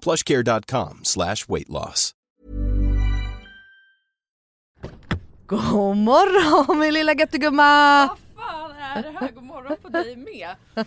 plushcare.com slash weight loss. God morgon min lilla göttegumma! Vad fan är det här? God morgon på dig med.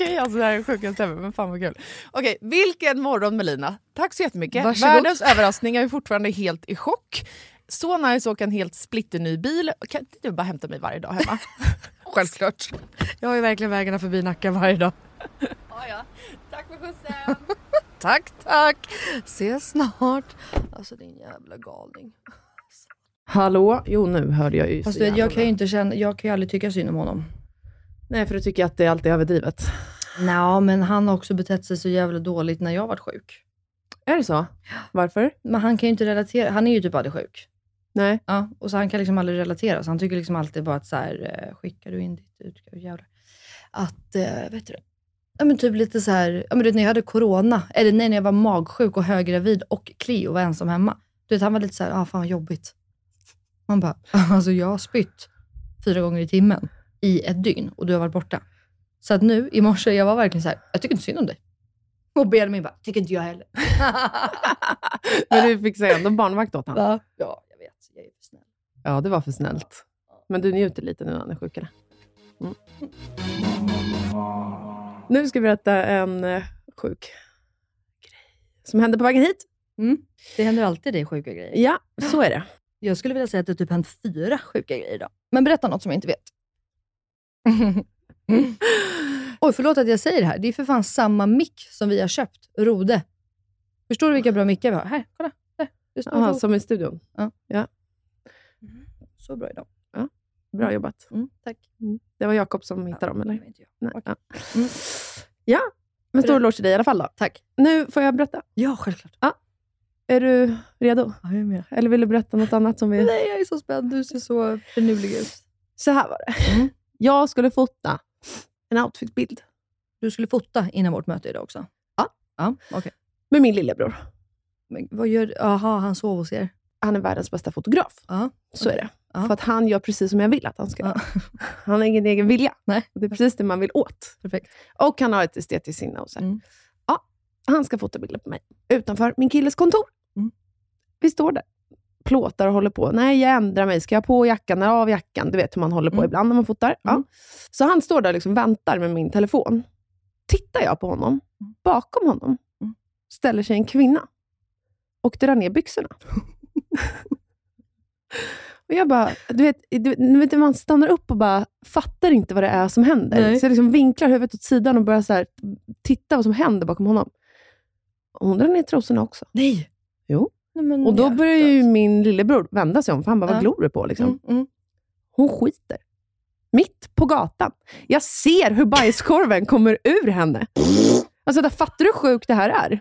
Okej, alltså det här är sjukaste ever, men fan vad kul. Okej, vilken morgon Melina. Tack så jättemycket. Varsågod. Världens överraskning, jag är fortfarande helt i chock. Så nice att åka en helt splitterny bil. Kan inte du bara hämta mig varje dag hemma? Självklart. Jag har ju verkligen vägarna förbi Nacka varje dag. ja, ja. Tack för skjutsen. Tack tack. Ses snart. Alltså din jävla galning. Hallå? Jo, nu hörde jag ju. Fast du, vet, jag kan ju inte känna, jag kan ju aldrig tycka synd om honom. Nej, för du tycker att det alltid är överdrivet. Nej men han har också betett sig så jävla dåligt när jag varit sjuk. Är det så? Varför? Men han kan ju inte relatera, han är ju typ aldrig sjuk. Nej. Ja, och så han kan liksom aldrig relatera, så han tycker liksom alltid bara att så här, eh, skickar du in ditt utgåv, jävlar. Att, eh, vet du? Ja men typ lite så här, ja men du vet när jag hade corona, eller nej när jag var magsjuk och höggravid och Cleo var ensam hemma. Du vet han var lite så här, ah fan vad jobbigt. Man bara, alltså jag har spytt fyra gånger i timmen i ett dygn och du har varit borta. Så att nu i morse, jag var verkligen så här, jag tycker inte synd om dig. Och Benjamin bara, tycker inte jag heller. Men du fick säga ändå barnvakt åt honom. Ja, jag vet. Jag är för snäll. Ja, det var för snällt. Men du njuter lite nu när han är sjukare. Mm. Nu ska vi berätta en eh, sjuk grej som hände på vägen hit. Mm. Det händer alltid dig sjuka grejer. Ja, så är det. Jag skulle vilja säga att det typ hänt fyra sjuka grejer idag. Men berätta något som jag inte vet. Oj, förlåt att jag säger det här. Det är för fan samma mick som vi har köpt. Rode. Förstår du vilka bra mickar vi har? Här, kolla. Där. Det står Aha, Rode. som i studion. Så bra idag. Bra jobbat. Mm, tack. Det var Jakob som hittade dem, Det eller? jag. Nej. Okej. Ja. Mm. ja, men stor eloge till dig i alla fall då. Tack. Nu får jag berätta. Ja, självklart. Är du redo? Ja, jag är med. Eller vill du berätta något annat som vi... Nej, jag är så spänd. Du ser så finurlig ut. Så här var det. Jag skulle fota en outfitbild Du skulle fota innan vårt möte idag också? Ja. Ja, okej. med min lillebror. Men vad gör... Jaha, han sov hos er? Han är världens bästa fotograf. Ja. Så är det. Ja. För att han gör precis som jag vill att han ska Ja. göra. Han har ingen egen vilja. Nej. Det är precis det man vill åt. Perfekt. Och han har ett estetiskt sinne. Och så. Mm. Ja, han ska fota bilder på mig utanför min killes kontor. Mm. Vi står där, plåtar och håller på. Nej, jag ändrar mig. Ska jag på jackan? Eller av jackan? Du vet hur man håller på Mm. ibland när man fotar. Ja. Mm. Så han står där och liksom väntar med min telefon. Tittar jag på honom, bakom honom Mm. ställer sig en kvinna och drar ner byxorna. och jag bara, du vet, du vet, man stannar upp och bara fattar inte vad det är som händer. Nej. Så jag liksom vinklar huvudet åt sidan och börjar så här, titta vad som händer bakom honom. Och hon drar ner trosorna också. Nej! Jo. Nej, Och då börjar ju min lillebror vända sig om, för han bara, vad Ja. glor du på? Liksom. Mm, mm. Hon skiter. Mitt på gatan. Jag ser hur bajskorven kommer ur henne. Alltså, där fattar du hur sjukt det här är?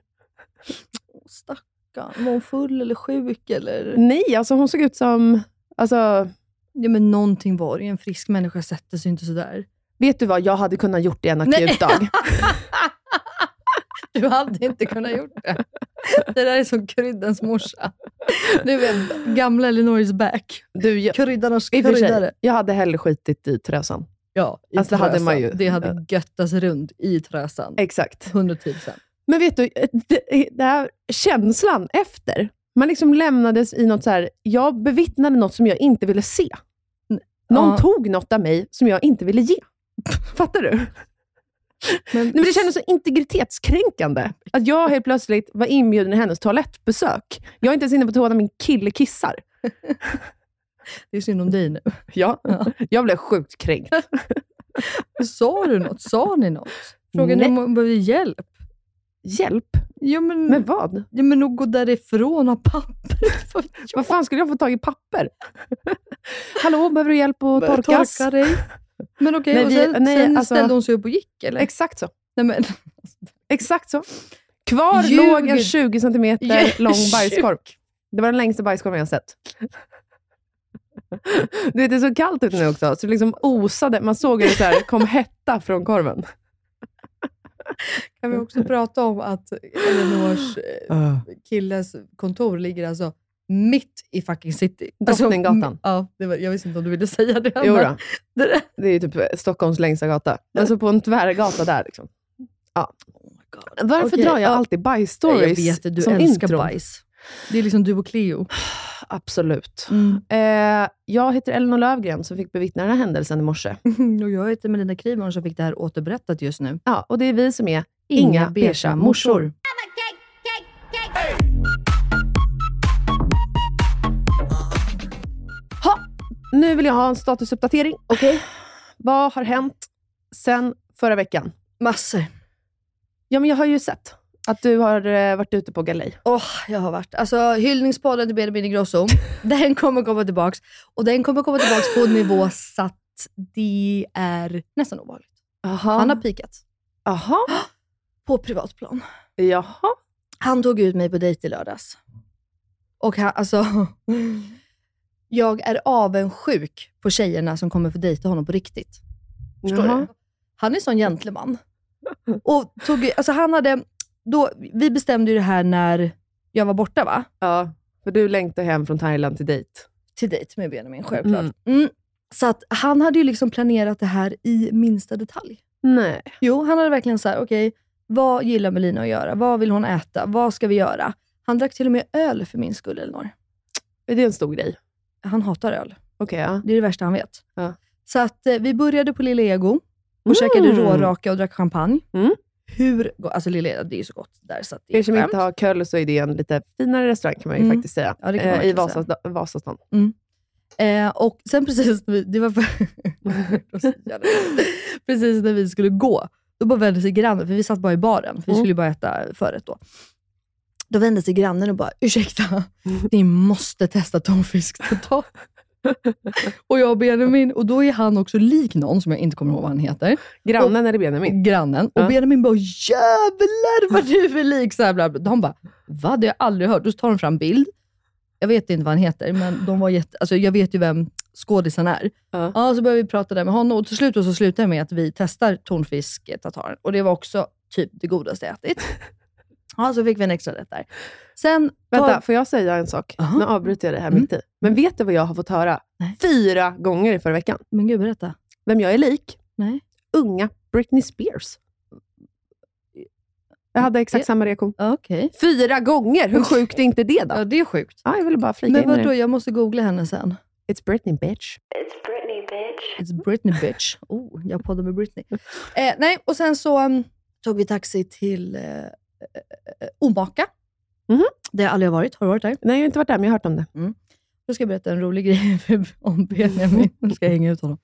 Stackarn. Var hon full eller sjuk? Eller? Nej, alltså hon såg ut som... Alltså, Ja, men någonting var det. En frisk människa sätter sig inte sådär. vet du vad, jag hade kunnat gjort det en akut dag. Du hade inte kunnat gjort det. Det där är som kryddans morsa. Du vet, gamla Elinor is back. Du, jag, Kryddarnas kryddare. jag hade hellre skitit i Trösan. Ja, i Alltså, det hade trösan. man ju. Det hade göttats runt i trösan. Exakt. 110 procent. Men vet du, det, det här känslan efter, man liksom lämnades i något så här, jag bevittnade något som jag inte ville se. Någon Ja. tog något av mig som jag inte ville ge. Fattar du? Men, Nej, men det kändes så integritetskränkande att jag helt plötsligt var inbjuden i hennes toalettbesök. Jag är inte ens inne på toan när min kille kissar. Det är synd om dig nu. Ja, jag blev sjukt kränkt. Sa du något? Sa ni något? Frågade ni Nej. om hon behöver hjälp? Hjälp? Ja, men, Med vad? ja, men att gå därifrån och ha papper. Vad Vad fan skulle jag få tag i papper? Hallå, behöver du hjälp att torkas? Torka dig. Men okej, Nej, och vi- sen, nej, sen alltså- ställde hon sig upp och gick eller? Exakt så. nej, men, Exakt så. Kvar Ljug. låg en 20 centimeter Ljug. lång bajskorv. Det var den längsta bajskorven jag sett. Du vet, det är så kallt ute nu också, så det liksom osade. Man såg hur det så här, kom hetta från korven. kan vi också prata om att Elinors eh, killes kontor ligger alltså mitt i fucking city. Drottninggatan. Alltså, ja, det var, jag visste inte om du ville säga det. Jo då. det är typ Stockholms längsta gata. Alltså på en tvärgata där. Liksom. Ja. Varför Okej, drar jag ja. alltid Jag bajsstories vet att du som älskar intro? bajs. Det är liksom du och Cleo. Absolut. Mm. Eh, jag heter Elinor Lövgren som fick bevittna den här händelsen i morse. och jag heter Melina Kriborn som fick det här återberättat just nu. Ja, och det är vi som är Inga, beiga morsor. Ha, nu vill jag ha en statusuppdatering. Okej. Vad har hänt sen förra veckan? Massor. Ja, men jag har ju sett att du har eh, varit ute på galej. Åh, jag har varit. Alltså hyllningspodden till Benjamin Ingrosso, den kommer komma tillbaks. Och den kommer komma tillbaks på en nivå så att det är nästan obehagligt. Aha. Han har pikat. Aha. På privatplan. Jaha. Han tog ut mig på dejt i lördags. Och han, alltså, jag är avundsjuk på tjejerna som kommer få dejta honom på riktigt. Förstår Jaha. du? Han är sån gentleman. Och tog, alltså han hade, då, vi bestämde ju det här när jag var borta va? Ja, för du längtar hem från Thailand till dejt. till dejt med Benjamin, självklart. Mm. Mm. Så att han hade ju liksom planerat det här i minsta detalj. Nej. Jo, han hade verkligen så här, okej, vad gillar Melina att göra? Vad vill hon äta? Vad ska vi göra? Han drack till och med öl för min skull, Elinor. Är det en stor grej? Han hatar öl. Okej, ja. Det är det värsta han vet. Ja. Så att eh, vi började på Lilla Ego och Mm. käkade råraka och drack champagne. Mm. Hur go- Alltså Lilla Ego, det är ju så gott där så att det är som inte har köll så är det en lite finare restaurang kan man ju Mm. faktiskt säga. Ja, det kan man Eh, I verkligen Vasa, Vasastan. Eh, och sen precis när vi, det var för, precis när vi skulle gå, då bara vände sig grannen, för vi satt bara i baren, för vi Mm. skulle bara äta förrätt då. Då vände sig grannen och bara, ursäkta, ni måste testa tonfisktartar. och jag och Benjamin, och då är han också lik någon som jag inte kommer ihåg vad han heter. Grannen eller Benjamin? Grannen. Och Ja. Benjamin bara, jävlar vad du är lik! Så här, bla, bla. De bara, vad? Det har jag aldrig hört. Då tar de fram bild. Jag vet inte vad han heter, men de var jätte, alltså, jag vet ju vem skådisen är. Ja. Ja, så började vi prata där med honom och till slut så slutade det med att vi testar tonfisk tartaren. Och det var också typ det godaste jag ätit. Ja, så fick vi en extra rätt där. Sen, Vänta, tar- får jag säga en sak? Aha. Nu avbryter jag det här Mm. mitt i. Men vet du vad jag har fått höra Nej. fyra gånger i förra veckan? men gud berätta. Vem jag är lik? Nej. Unga Britney Spears. Jag hade exakt Det- samma reaktion. Okej. Fyra gånger! Hur sjukt är inte det då? Ja, det är sjukt. Ja, jag ville bara flika Men vadå, jag måste googla henne sen. It's Britney bitch. It's Britney bitch. Oh, jag poddar med Britney. Eh, nej, och sen så um, tog vi taxi till eh, eh, eh, Omaka. Mhm. Där jag aldrig har varit. Har du varit där? Nej, jag har inte varit där, men jag har hört om det. Då ska jag berätta en rolig grej om Benjamin. Nu ska jag hänga ut honom.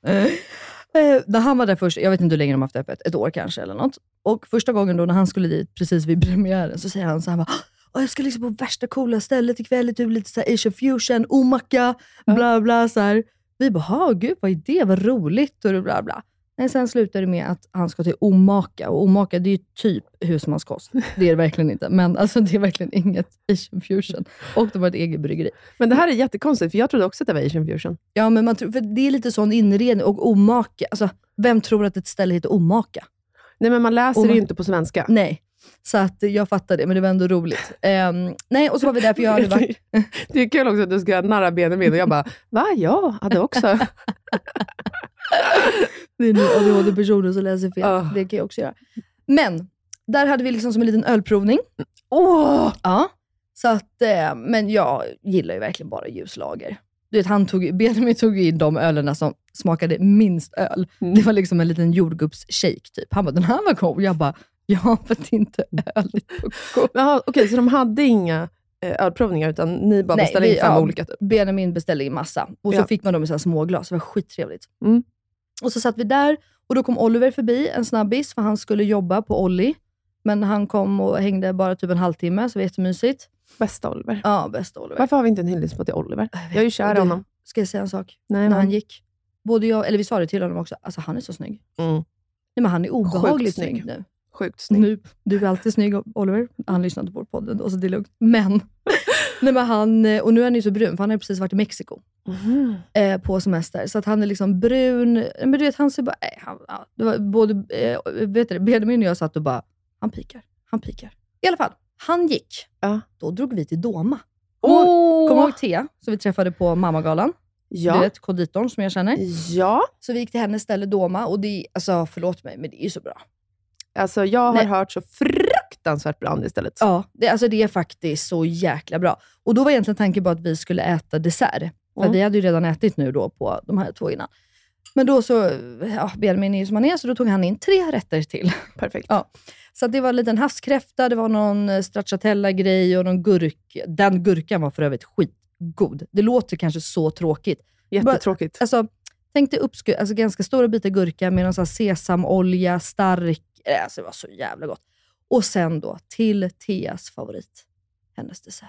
Eh, när han var där först, jag vet inte hur länge de har haft öppet, ett år kanske eller något. Och första gången då när han skulle dit, precis vid premiären, så säger han så här bara, "Åh, jag ska liksom på värsta coola stället ikväll, det är typ lite så här Asian fusion, omacka, bla bla. Så här. Vi bara, "Ha, gud vad är det? Vad roligt och bla bla. Nej, sen slutar det med att han ska till Omaka. Och Omaka, det är ju typ husmanskost. Det är det verkligen inte. Men alltså, det är verkligen inget Asian fusion. Och de har ett eget bryggeri. Men det här är jättekonstigt, för jag trodde också att det var Asian fusion. Ja, men man tror, för det är lite sån inredning. Och Omaka, alltså, vem tror att ett ställe heter Omaka? Nej, men man läser Och- det ju inte på svenska. Nej. Så att jag fattar det, men det var ändå roligt. Ehm, nej, och så var vi där, för jag hade varit... Det är kul också att du ska narra Benjamin och jag bara, va? Jag hade också. Det är nu ADHD-personer som läser fel. Ah. Det kan jag också göra. Men, där hade vi liksom som en liten ölprovning. Åh! Ja. Så att, eh, men jag gillar ju verkligen bara ljuslager. Du vet, han tog, Benjamin tog in de ölerna som smakade minst öl. Mm. Det var liksom en liten jordgubbsshake typ. Han bara, den här var god. Jag bara, ja för det är inte öl. Jaha, Okej, så de hade inga ölprovningar, utan ni bara beställde in fem ja. olika? Typ. Benjamin beställde in massa. Och så Ja. fick man dem i så här små glas. Det var skittrevligt. Mm. Och så satt vi där och då kom Oliver förbi, en snabbis, för han skulle jobba på Olli. Men han kom och hängde bara typ en halvtimme, så det var jättemysigt. Bästa Oliver. Ja, bästa Oliver. Varför har vi inte en hyllningslåt till Oliver? Jag är ju kär i honom. Ska jag säga en sak? Nej, När han gick, både jag, eller vi sa det till honom också, alltså han är så snygg. Mm. Nej, men han är obehagligt snygg. snygg nu. Sjukt snygg. nu. Du är alltid snygg Oliver. Han lyssnade på vår podden och så det är lugnt. Men, nej, men han, eh, och nu är han ju så brun, för han har precis varit i Mexiko Mhm. eh, på semester. Så att han är liksom brun. Men du vet, han ser bara... Eh, han, det var både eh, vet du, Benjamin och jag satt och bara, han pikar, han pikar. I alla fall, han gick. Ja. Då drog vi till Doma. Åh! Kommer du ihåg Thea, som vi träffade på Mammagalan? Du Ja. vet, konditorn som jag känner. ja. Så vi gick till hennes ställe Doma och det är, alltså förlåt mig, men det är ju så bra. Alltså, jag har Nej. hört så fruktansvärt bra om det istället. Ja, det, alltså det är faktiskt så jäkla bra. Och då var egentligen tanken på att vi skulle äta dessert. För Mm. vi hade ju redan ätit nu då på de här två innan. Men då så, ja, Benjamin är ju som han är, så då tog han in tre rätter till. Perfekt. Ja. Så det var en liten havskräfta, det var någon eh, stracciatella-grej och någon gurk. Den gurkan var för övrigt skitgod. Det låter kanske så tråkigt. Jättetråkigt. Alltså, tänk dig uppsku- alltså ganska stora bitar gurka med någon sesamolja, stark. Eh, Alltså det var så jävla gott. Och sen då till Theas favorit, hennes dessert.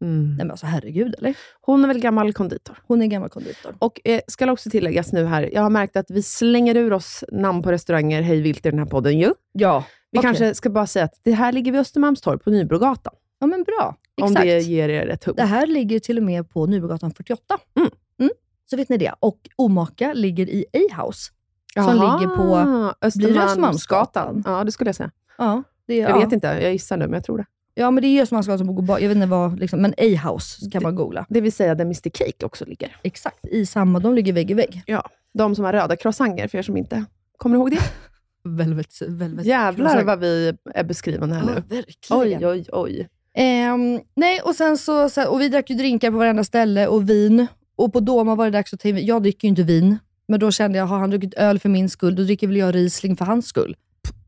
Mm. Nej men alltså herregud eller? Hon är väl gammal konditor? Hon är gammal konditor. Och eh, ska också tilläggas nu här, jag har märkt att vi slänger ur oss namn på restauranger hej vilt i den här podden ju. Ja, Vi okej. kanske ska bara säga att det här ligger vid Östermalmstorg på Nybrogatan. Ja men bra. Om Exakt. det ger er ett hum. Det här ligger till och med på Nybrogatan 48. Mm. Så vet ni det. Och Omaka ligger i A-house. Som Jaha, ligger på... Blir Östermalmsgatan? Ja, det skulle jag säga. Ja, det Jag ja. vet inte, jag gissar nu, men jag tror det. Ja, men det är Östermalmsgatan som går Jag vet inte vad, liksom, men A-house kan man googla. Det vill säga där Mr Cake också ligger. Exakt, i samma. De ligger vägg i vägg. Ja, de som har röda croissanter, för er som inte kommer ihåg det. Velvet, velvet. Jävlar vad vi är beskrivande här Ja, nu. verkligen. Oj, oj, oj. Ehm, nej, och sen så, och vi drack ju drinkar på varenda ställe och vin. Och på Doma var det dags att ta in. Jag dricker ju inte vin, men då kände jag, har han druckit öl för min skull, då dricker väl jag Riesling för hans skull.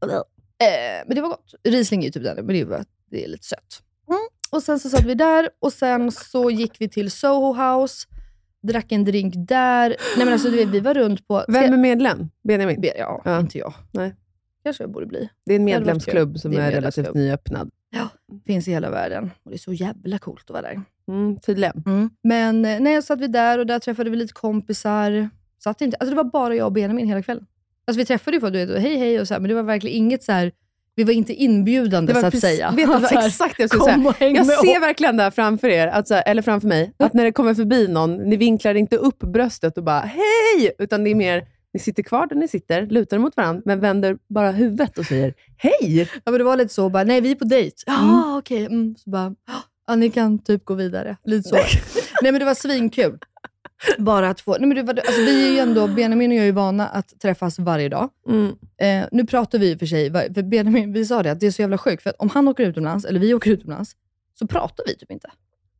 Eh, men det var gott. Riesling är ju typ den, men det är, det är lite sött. Mm. Och sen så satt vi där och sen så gick vi till Soho House, drack en drink där. Nej men alltså vet, vi var runt på... Vem är medlem? Benjamin? Be- Ja, Ja. inte jag. Nej. Kanske jag borde bli. Det är en medlemsklubb som är är, relativt nyöppnad. Finns i hela världen. Och det är så jävla coolt att vara där. Mm, tydligen. Men eh, nej, så satt vi där och där träffade vi lite kompisar. Satt inte, alltså det var bara jag och Benjamin hela kvällen. Alltså vi träffade ju folk, du vet, hej hej och så här, men det var verkligen inget så här. vi var inte inbjudande så att precis- säga. Vet du, det var exakt det jag skulle säga. Jag ser oss. verkligen det här framför er, att eller framför mig, att när det kommer förbi någon, ni vinklar inte upp bröstet och bara hej, utan det är mer, ni sitter kvar där ni sitter, lutar mot varandra, men vänder bara huvudet och säger hej. Ja, men det var lite så, bara, nej vi är på dejt. Ja, Mm. okej. Mm. Så bara, ja, ni kan typ gå vidare. Lite så. nej men det var svinkul. Bara att få, nej men var, alltså, vi är ju ändå, Benjamin och jag är ju vana att träffas varje dag. Mm. Eh, nu pratar vi för sig, för Benjamin, vi sa det, att det är så jävla sjukt. För att om han åker utomlands, eller vi åker utomlands, så pratar vi typ inte.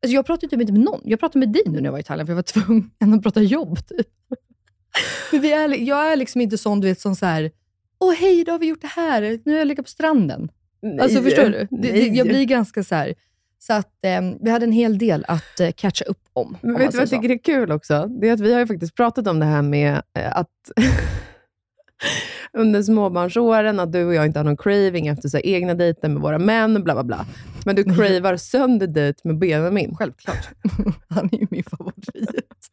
Alltså jag pratar typ inte med någon. Jag pratade med dig nu när jag var i Thailand, för jag var tvungen att prata jobb. Typ. Men vi är, jag är liksom inte sån, du vet, som så här, åh hej, då har vi gjort det här. Nu har jag legat på stranden. Alltså förstår du? Det, det, jag blir ganska så här. Så att eh, vi hade en hel del att eh, catcha upp om. Men om vet du vad jag tycker är kul också? Det är att vi har ju faktiskt pratat om det här med eh, att under småbarnsåren, att du och jag inte har någon craving efter så här, egna dejter med våra män, bla bla bla. Men du cravar sönder dejt med Benjamin. Självklart. Han är ju min favorit.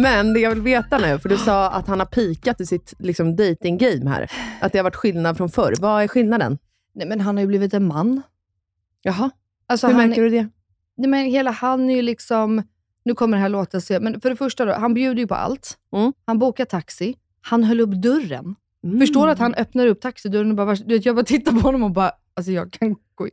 Men det jag vill veta nu, för du sa att han har pikat i sitt liksom, dating-game här. Att det har varit skillnad från förr. Vad är skillnaden? Nej, men han har ju blivit en man. Jaha, Alltså, hur han, märker du det? Nej, men hela han är ju liksom... Nu kommer det här låta sig... Men för det första, då, han bjuder ju på allt. Mm. Han bokar taxi. Han höll upp dörren. Mm. Förstår du att han öppnar upp taxidörren och bara... Du vet, jag bara tittar på honom och bara... Alltså jag kan gå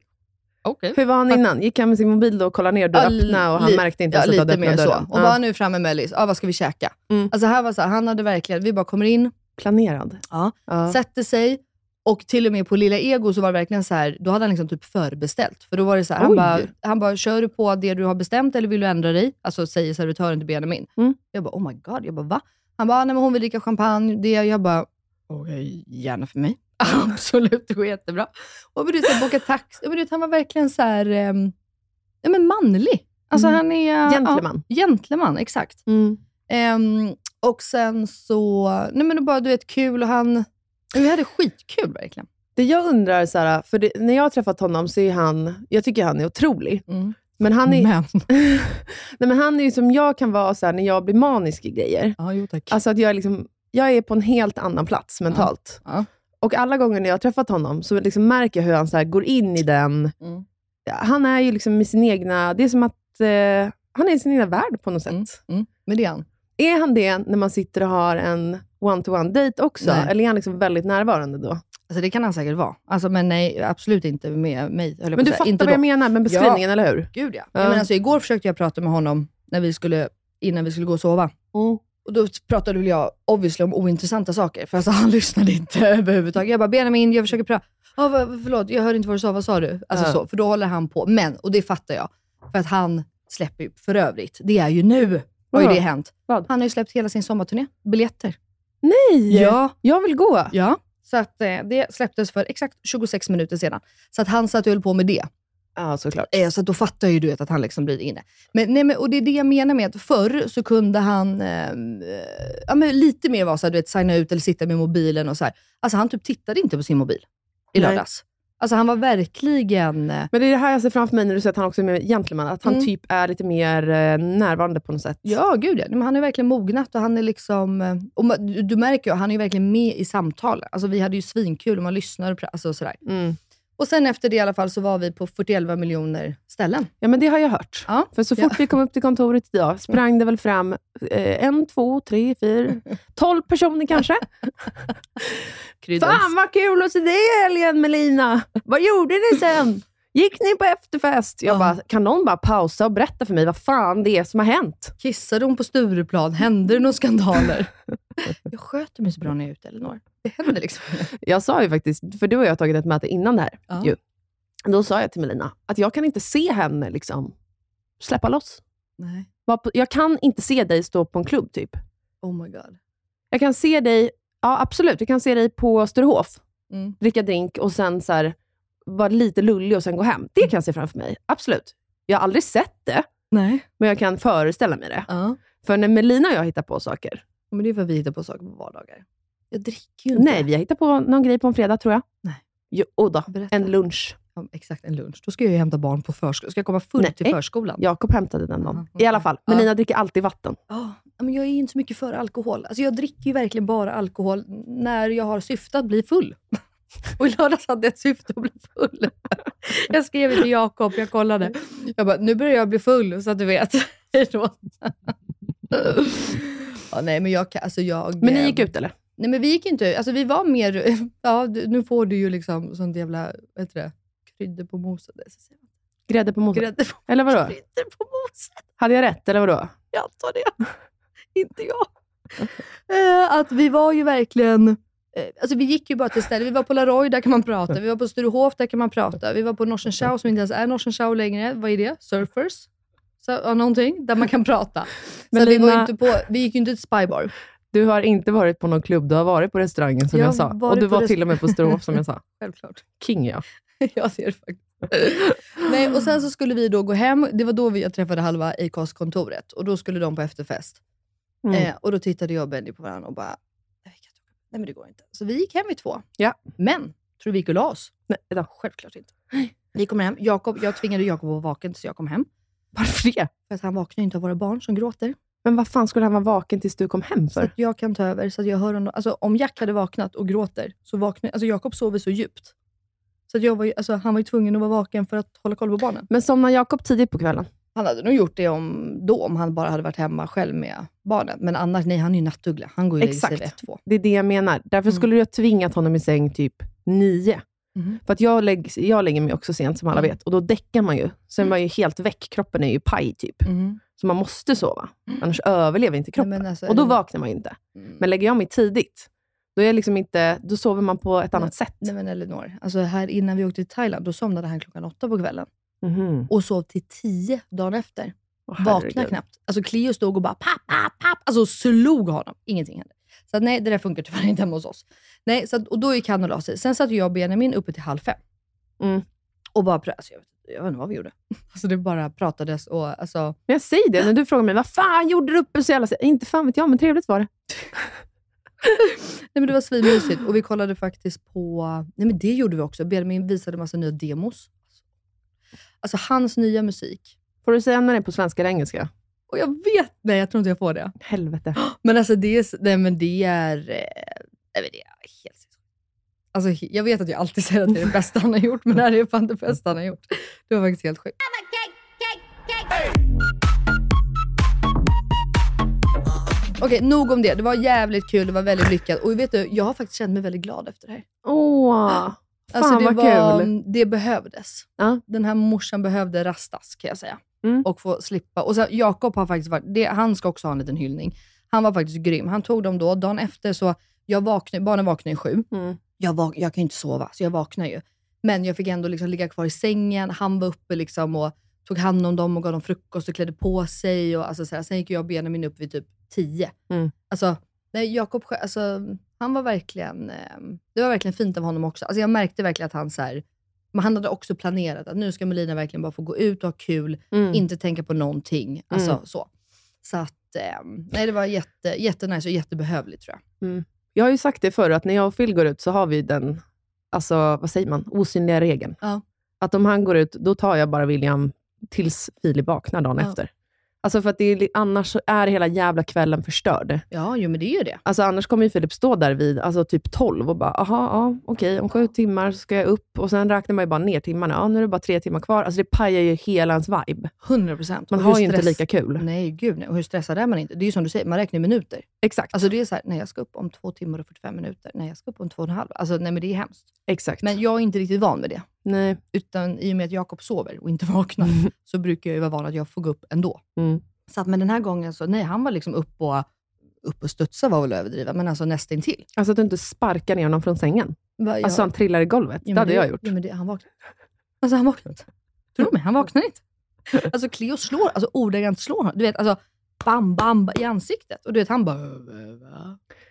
Okej. Hur var han innan? Gick han med sin mobil då och kollade ner, du Ja, öppnade och han märkte inte ja, ens att du hade öppnat mer så. dörren? Och bara nu är framme med Mellis. Ja, vad ska vi käka? Mm. Alltså här var så här, han hade verkligen... Vi bara kommer in, Planerad. Ja. Ja. sätter sig och till och med på Lilla Ego så var det verkligen så här, då hade han liksom typ förbeställt. För då var det så här, han bara, han bara, kör du på det du har bestämt eller vill du ändra dig? Alltså säger servitören till Benjamin. Mm. Jag bara, oh my god. Jag bara, va? Han bara, nej men hon vill dricka champagne. Det, jag bara, okej, gärna för mig. Absolut, det går jättebra. Och men du så här, boka taxi. Men du han var verkligen så här, um, ja, men manlig. Alltså Mm. han är... Gentleman. Ja, gentleman, exakt. Mm. Ehm, och sen så, nej men bara du vet kul och han, vi hade skitkul verkligen. Det jag undrar, så här, för det, när jag har träffat honom så är han, jag tycker han är otrolig. Men han är, Men. nej, men han är ju som jag kan vara så här, när jag blir manisk i grejer. Ja, jo tack. Alltså att jag, är liksom, jag är på en helt annan plats mentalt. Ja. Och alla gånger när jag har träffat honom så liksom märker jag hur han så går in i den... Mm. Han är ju liksom i sin egna... Det är som att eh, han är i sin egna värld på något sätt. Mm. Mm. Men det är han. Är han det när man sitter och har en one-to-one date också? Nej. Eller är han liksom väldigt närvarande då? Alltså det kan han säkert vara. Alltså, men nej, absolut inte med mig. Men du fattar inte vad jag då. menar med beskrivningen, Ja. eller hur? Gud. Ja. ja. Men alltså, igår försökte jag prata med honom när vi skulle, innan vi skulle gå och sova. Mm. Och Då pratade väl jag obviously om ointressanta saker, för alltså, han lyssnade inte överhuvudtaget. Jag bara, Benjamin, jag försöker prata. Vad, förlåt, jag hörde inte vad du sa. Vad sa du? Alltså, Ja. så, för då håller han på. Men, och det fattar jag, för att han släpper ju för övrigt, det är ju nu har ju det hänt. Vad? Han har ju släppt hela sin sommarturné. Biljetter. Nej! Ja. Jag vill gå. Ja. Så att, eh, det släpptes för exakt 26 minuter sedan. Så att han satt och höll på med det. Ja, såklart. Eh, Så då fattar ju du att han liksom blir inne. Men, nej, men, och det är det jag menar med att förr så kunde han eh, ja, men lite mer vara så här, du vet, signa ut eller sitta med mobilen och så här. Alltså han typ tittade inte på sin mobil i Nej. lördags. Alltså han var verkligen... eh, Men det är det här jag ser framför mig när du säger att han också är mer gentleman. Att han Mm. typ är lite mer eh, närvarande på något sätt. Ja, gud ja. Men han är verkligen mognat och han är liksom... eh, Och du, märker ju, han är verkligen med i samtalen. Alltså vi hade ju svinkul och man lyssnar och alltså, sådär. Mm. Och sen efter det i alla fall så var vi på 41 miljoner ställen. Ja, men det har jag hört. Ja. För så fort vi kom upp till kontoret idag sprang det väl fram eh, en, två, tre, fyra, tolv personer kanske. Fan vad kul att se dig i helgen Melina! Vad gjorde ni sen? Gick ni på efterfest? Jag Ja. bara, kan någon bara pausa och berätta för mig vad fan det är som har hänt? Kissade hon på Stureplan? Hände det några skandaler? jag sköter mig så bra när jag är ute, Elinor. Det händer liksom. Jag sa ju faktiskt, för du och jag har tagit ett möte innan det här. Ja. Ju. Då sa jag till Melina att jag kan inte se henne liksom släppa loss. Nej. Jag kan inte se dig stå på en klubb typ. Oh my god. Jag kan se dig, ja absolut, jag kan se dig på Sturehof, Mm. dricka drink och sen så här, vara lite lullig och sen gå hem. Det kan jag se framför mig, absolut. Jag har aldrig sett det, Nej. men jag kan föreställa mig det. Ja. För när Melina och jag hittar på saker, Men det är för att vi hittar på saker på vardagar. Jag dricker ju inte. nej, vi har hittat på någon grej på en fredag tror jag. Nej. Jo, oh då, Berätta. en lunch. Ja, exakt, en lunch. Då ska jag ju hämta barn på förskolan. Ska jag komma full Nej. till förskolan? Jakob hämtade den dagen. Ja, I alla fall. Melina dricker alltid vatten. Ja, men jag är inte så mycket för alkohol. Alltså jag dricker ju verkligen bara alkohol när jag har syfte att bli full. Och i lördags hade jag ett syfte att bli full. Jag skrev till Jakob, jag kollade. Jag bara, nu börjar jag bli full så att du vet. Ja, nej, men jag, alltså jag... Men ni gick ut eller? Nej, men vi gick inte ut. Alltså vi var mer... Ja, nu får du ju liksom sånt jävla... Vad heter det? Kryddor på moset. Grädde på moset? Grädde på, Eller vadå? kryddor på moset. Hade jag rätt, eller vadå? Jag antar det. inte jag. Eh, att vi var ju verkligen... eh, Alltså vi gick ju bara till stället. Vi var på Laroy, där kan man prata. Vi var på Sturehof, där kan man prata. Vi var på Norsen Chow, som inte ens är Norsen Chow längre. Vad är det? Surfers? Så, ja, någonting, där man kan prata. Så Men vi, var Lina- inte på, vi gick ju inte till Spybar. Du har inte varit på någon klubb, du har varit på restaurangen som Jag jag, sa. Och du var rest- till och med på Sturehof som jag sa. Självklart. King ja. jag ser det faktiskt. Nej, och sen så skulle vi då gå hem. Det var då vi jag träffade halva Acast-kontoret och då skulle de på efterfest. Mm. Eh, och då tittade jag och Benny på varandra och bara, nej, men det går inte. Så vi gick hem vid två. Ja. Men, tror du vi gick och la oss? Nej, då. Självklart inte. Vi kom hem. Jakob, jag tvingade Jakob att vara vaken tills jag kom hem. Varför det? För att han vaknar ju inte av våra barn som gråter. Men vad fan skulle han vara vaken tills du kom hem Så för? att jag kan ta över. Så att jag hör honom. Alltså, om Jack hade vaknat och gråter, så vaknar Alltså Jakob sover så djupt. Så att jag var ju, alltså, han var ju tvungen att vara vaken för att hålla koll på barnen. Men somnar Jakob tidigt på kvällen? Han hade nog gjort det om, då, om han bara hade varit hemma själv med barnen. Men annars, nej, han är ju nattuggla. Han går ju och lägger sig vid Exakt. två. Det är det jag menar. Därför Mm. skulle du ha tvingat honom i säng typ nio. Mhm. För att jag, lägg, jag lägger mig också sent, som alla Mm. vet. Och då däckar man ju. Sen är man ju helt väck. Kroppen är ju paj, typ. Mhm. Så man måste sova. Annars överlever inte kroppen. Nej, alltså, och då eller- vaknar man ju inte. Mm. Men lägger jag mig tidigt, då, är liksom inte, då sover man på ett Nej. annat sätt. Nej men Elinor, alltså här innan vi åkte till Thailand, då somnade han klockan åtta på kvällen. Mhm. Och sov till tio dagen efter. Åh, Vaknade knappt. Alltså Cleo stod och bara papp, papp, papp. Alltså slog honom. Ingenting hände. Så att, nej, det där funkar tyvärr inte hemma hos oss. Nej, så att, och då gick han och la sig. Sen satt jag och Benjamin uppe till halv fem. Mm. Och bara alltså, jag, vet, jag vet inte vad vi gjorde. Alltså det bara pratades och alltså, Men jag säger det, när du frågar mig, vad fan gjorde du uppe så jävla sent?" Inte fan vet jag, men trevligt var det. Nej men det var svinmysigt och vi kollade faktiskt på, nej men det gjorde vi också. Benjamin visade massa nya demos. Alltså hans nya musik. Får du säga när det är på svenska eller engelska? Och jag vet, nej jag tror inte jag får det. Helvete. Men alltså det är, nej, men det är, eh, nej, men det är helt Alltså, jag vet att jag alltid säger att det är det bästa han har gjort, men det här är fan det bästa han har gjort. Det var faktiskt helt sjukt. Okej, nog om det. Det var jävligt kul, det var väldigt lyckat. Och vet du, jag har faktiskt känt mig väldigt glad efter det här. Åh, fan Alltså, det, vad var, kul. det behövdes. Ja. Den här morsan behövde rastas, kan jag säga. Mm. Och få slippa. Och sen, Jakob har faktiskt varit, det, han ska också ha en liten hyllning. Han var faktiskt grym. Han tog dem då, dagen efter så, jag vaknade, barnen vaknade i sju. Mm. Jag, vak, jag kan ju inte sova, så jag vaknar ju. Men jag fick ändå liksom ligga kvar i sängen. Han var uppe liksom och tog hand om dem och gav dem frukost och klädde på sig. Och alltså så här. Sen gick jag och Benjamin upp vid typ tio. Mm. Alltså, nej, Jakob alltså, han var verkligen, eh, det var verkligen fint av honom också. Alltså, jag märkte verkligen att han så här, men han hade också planerat att nu ska Melina verkligen bara få gå ut och ha kul, Mm. inte tänka på någonting. Alltså, Mm. så. Så att, eh, nej, det var jätte, jättenice och jättebehövligt tror jag. Jag har ju sagt det förr, att när jag och Phil går ut så har vi den, alltså vad säger man, osynliga regeln. Ja. Att om han går ut, då tar jag bara William tills Filip vaknar dagen Ja. efter. Alltså för att det är, annars är hela jävla kvällen förstörd. Ja, jo, men det är ju det. Alltså annars kommer ju Filip stå där vid alltså typ 12 och bara, aha, ja, okej, om sju timmar så ska jag upp. Och sen räknar man ju bara ner timmarna. Ja, nu är det bara tre timmar kvar. Alltså det pajar ju hela ens vibe. 100 procent. Man har ju inte lika kul. Nej, gud nej. Och hur stressad är man inte? Det är ju som du säger, man räknar i minuter. Exakt. Alltså det är så här, nej jag ska upp om två timmar och 45 minuter. Nej, jag ska upp om två och en halv. Alltså nej men det är hemskt. Exakt. Men jag är inte riktigt van vid det. Nej. Utan i och med att Jakob sover och inte vaknar, så brukar jag vara van att jag får gå upp ändå. Mm. Så att, men den här gången, så nej han var liksom upp och, upp och studsa var väl överdriva, men alltså nästintill. Alltså att du inte sparkar ner honom från sängen. Va, Alltså han trillar i golvet. Ja, det hade men jag gjort. Ja, men det, han vaknade Alltså han vaknade inte. Tror du mig? Han vaknade inte. Alltså Cleo slår, alltså ordagrant slår honom. Du vet, alltså bam, bam i ansiktet. Och du vet, han bara?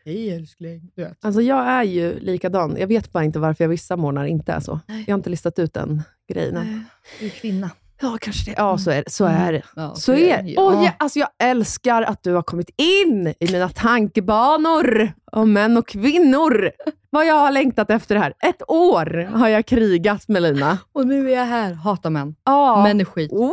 Hej älskling. Du vet. Alltså jag är ju likadan. Jag vet bara inte varför jag vissa morgnar inte är så. Nej. Jag har inte listat ut den grejen än. Nej, Du är kvinna. Ja, kanske det. Ja, så är det. Så är det. Ja, Så är det. Ja. Och jag, alltså jag älskar att du har kommit in i mina tankebanor om män och kvinnor. Vad jag har längtat efter det här. Ett år har jag krigat med Lina. Och nu är jag här. Hatar män. Ja. Män är skit. Woo!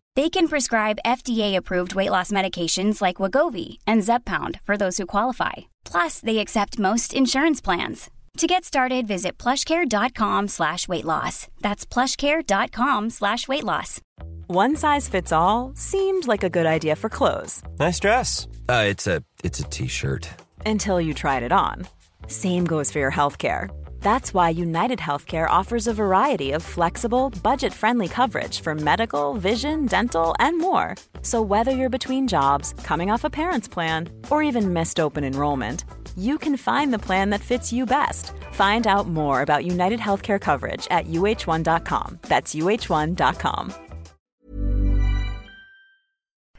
They can prescribe FDA-approved weight loss medications like Wagovi and Zepbound for those who qualify. Plus, they accept most insurance plans. To get started, visit plushcare.com slash weight loss. That's plushcare.com slash weight loss. One size fits all seemed like a good idea for clothes Nice dress. Uh, it's a it's a t-shirt. until you tried it on. Same goes for your healthcare. That's why United Healthcare offers a variety of flexible, budget friendly coverage for medical, vision, dental, and more. So, whether you're between jobs, coming off a parent's plan, or even missed open enrollment, you can find the plan that fits you best. Find out more about United Healthcare coverage at uh1.com. That's uh1.com.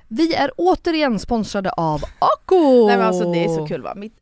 Vi är återigen sponsrade av Ako! Nej men alltså det är så kul va. Mitt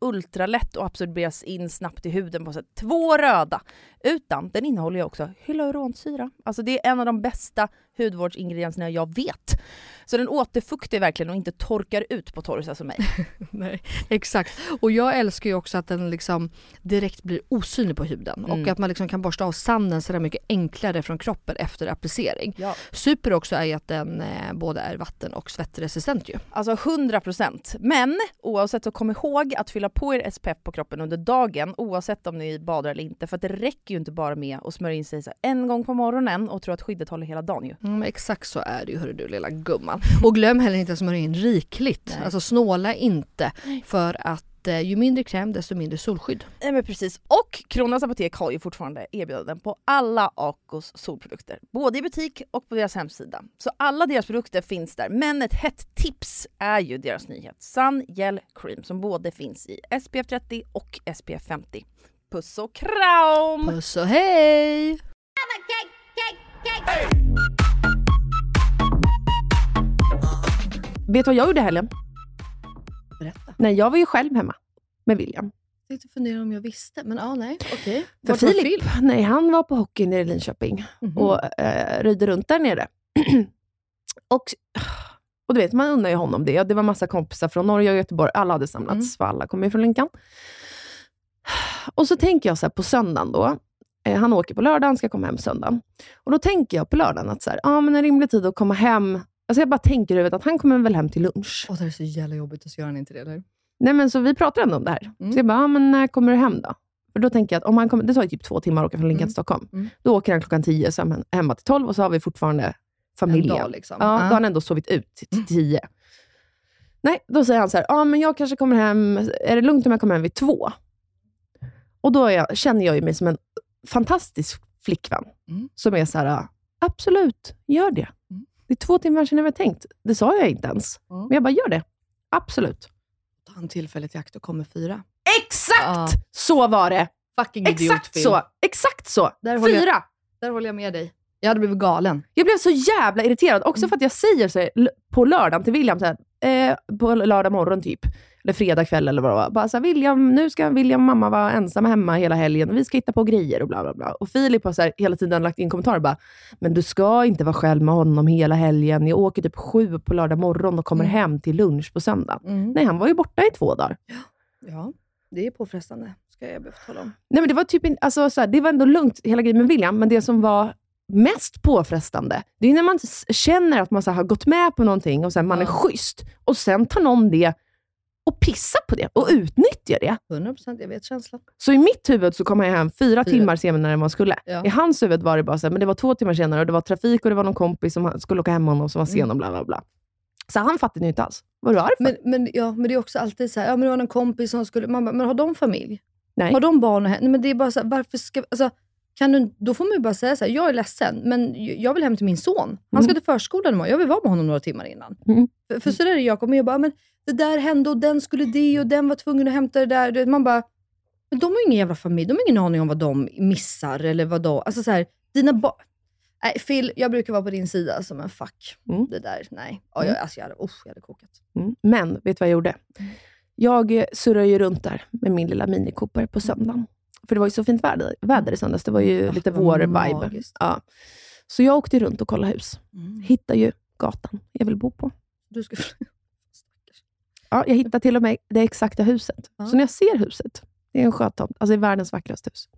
ultralätt och absorberas in snabbt i huden på sätt. Två röda! Utan den innehåller ju också hyaluronsyra. Alltså det är en av de bästa hudvårdsingredienserna jag vet. Så den återfuktar verkligen och inte torkar ut på torrisa som mig. Nej, exakt. Och jag älskar ju också att den liksom direkt blir osynlig på huden Mm. och att man liksom kan borsta av sanden så där mycket enklare från kroppen efter applicering. Ja. Super också är ju att den eh, både är vatten och svettresistent ju. Alltså 100 procent. Men oavsett så kom ihåg att fylla på er SPF på kroppen under dagen oavsett om ni badar eller inte. För att det räcker ju inte bara med att smörja in sig en gång på morgonen och tro att skyddet håller hela dagen ju. Mm, exakt så är det ju hörru du lilla gumman. Och glöm heller inte att smörja in rikligt. Nej. Alltså snåla inte för att eh, ju mindre kräm desto mindre solskydd. Nej men precis. Och Kronans Apotek har ju fortfarande erbjudanden på alla Acos solprodukter. Både i butik och på deras hemsida. Så alla deras produkter finns där. Men ett hett tips är ju deras nyhet Sun Gel Cream som både finns i SPF 30 och SPF 50. Puss och kram! Puss och hej! Vet du vad jag gjorde i helgen? Berätta. Nej, jag var ju själv hemma med William. Jag tänkte fundera om jag visste, men ja nej okej. För Vart var Filip, Filip? nej, han var på hockey nere i Linköping Mhm. och eh, röjde runt där nere. och, och du vet, man undrar ju honom det. Det var massa kompisar från Norge och Göteborg. Alla hade samlats, Mm. för alla kommer ju från Linkan. Och så tänker jag så på söndagen då. Eh, han åker på lördagen, ska komma hem söndagen. Och då tänker jag på lördagen att så här, ah, men en rimlig tid att komma hem. Alltså jag bara tänker huvudet att han kommer väl hem till lunch. Åh det är så jävla jobbigt, så gör han inte det eller? Nej, men så vi pratar ändå om det här. Mm. Så jag bara, ah, men när kommer du hem då? För då tänker jag att om han kommer, det tar ju typ två timmar att åka från Linköping Mm. till Stockholm. Mm. Då åker han klockan tio, så är han hemma till tolv och så har vi fortfarande familjen. En dag liksom. Ja, Ja. då har han ändå sovit ut till Mm. tio. Nej, då säger han så här, ja men jag kanske kommer hem, är det lugnt om jag kommer hem vid två? Och då jag, känner jag mig som en fantastisk flickvän. Mm. Som är så här, absolut, gör det. Mm. Det är två timmar sedan jag var tänkt. Det sa jag inte ens. Mm. Men jag bara, gör det. Absolut. Ta han tillfället i akt och kommer fyra. Exakt Ja. så var det! Fucking Exakt så! Exakt så! Där håller jag- Fyra! Där håller jag med dig. Jag hade blivit galen. Jag blev så jävla irriterad, också Mm. för att jag säger så här, på lördagen till William, så här, eh, på lördag morgon typ, eller fredag kväll eller vad det var. Bara så här, William, nu ska William och mamma vara ensamma hemma hela helgen och vi ska hitta på grejer och bla bla bla. Och Filip har så här, hela tiden lagt in kommentarer bara, men du ska inte vara själv med honom hela helgen. Jag åker typ sju på lördag morgon och kommer Mm. hem till lunch på söndag. Mm. Nej, han var ju borta i två dagar. Ja, det är påfrestande. Ska jag behöva tala om. Nej, men det var typ alltså, så här, det var ändå lugnt hela grejen med William, men det som var mest påfrestande, det är när man känner att man så här, har gått med på någonting och så här, man är Ja. schysst och sen tar någon det och pissar på det och utnyttjar det. 100% jag vet känslan. Så i mitt huvud så kom jag hem fyra, Fyra. timmar senare än man skulle. Ja. I hans huvud var det bara så här, men det var två timmar senare och det var trafik och det var någon kompis som skulle åka hem med honom som var sen Mm. och bla bla bla. Så han fattade ju inte alls. Vad du arg för? Men, men, ja, men det är också alltid så här, ja men det var någon kompis som skulle, man bara, men har de familj? Nej. Har de barn och hem? Nej men det är bara så här, varför ska, alltså, kan du, då får man ju bara säga så här, jag är ledsen, men jag vill hem till min son. Han ska Mm. till förskolan imorgon, jag vill vara med honom några timmar innan. Mm. För, för så där är Jakob, men jag bara, men det där hände och den skulle det och den var tvungen att hämta det där. Man bara, men de har ju ingen jävla familj, de har ingen aning om vad de missar eller vad de, alltså så här, dina barn. Nej Phil, jag brukar vara på din sida som en fuck. Mm. Det där, nej. Ja, jag, alltså, jag, hade, jag hade kokat. Mm. Men, vet du vad jag gjorde? Jag surrade ju runt där med min lilla Mini Cooper på söndagen. För det var ju så fint väder, väder i söndags. Det var ju Ah, lite vår-vibe. Ja. Så jag åkte runt och kollade hus. Mm. Hittade ju gatan jag vill bo på. Du ska... Ja, jag hittade till och med det exakta huset. Ja. Så när jag ser huset, det är en sjötomt, alltså det är världens vackraste hus.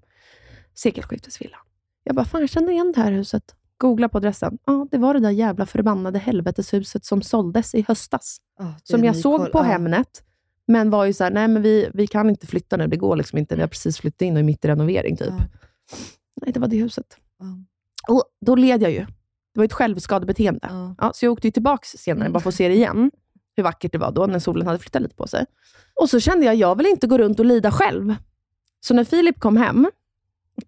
Sekelskiftesvilla. Jag bara, fan jag känner igen det här huset. Googla på adressen. Ja, det var det där jävla förbannade helveteshuset som såldes i höstas. Det Som jag såg koll. på. Hemnet, men var ju så här, nej men vi, vi kan inte flytta nu, det går liksom inte. Vi har precis flyttat in och är mitt i renovering typ. Ja. Nej, det var det huset. Ja. Och då led jag ju. Det var ett självskadebeteende. Ja. Så jag åkte ju tillbaka senare, bara för att se det igen. Hur vackert det var då, när solen hade flyttat lite på sig. Och så kände jag, jag vill inte gå runt och lida själv. Så när Filip kom hem,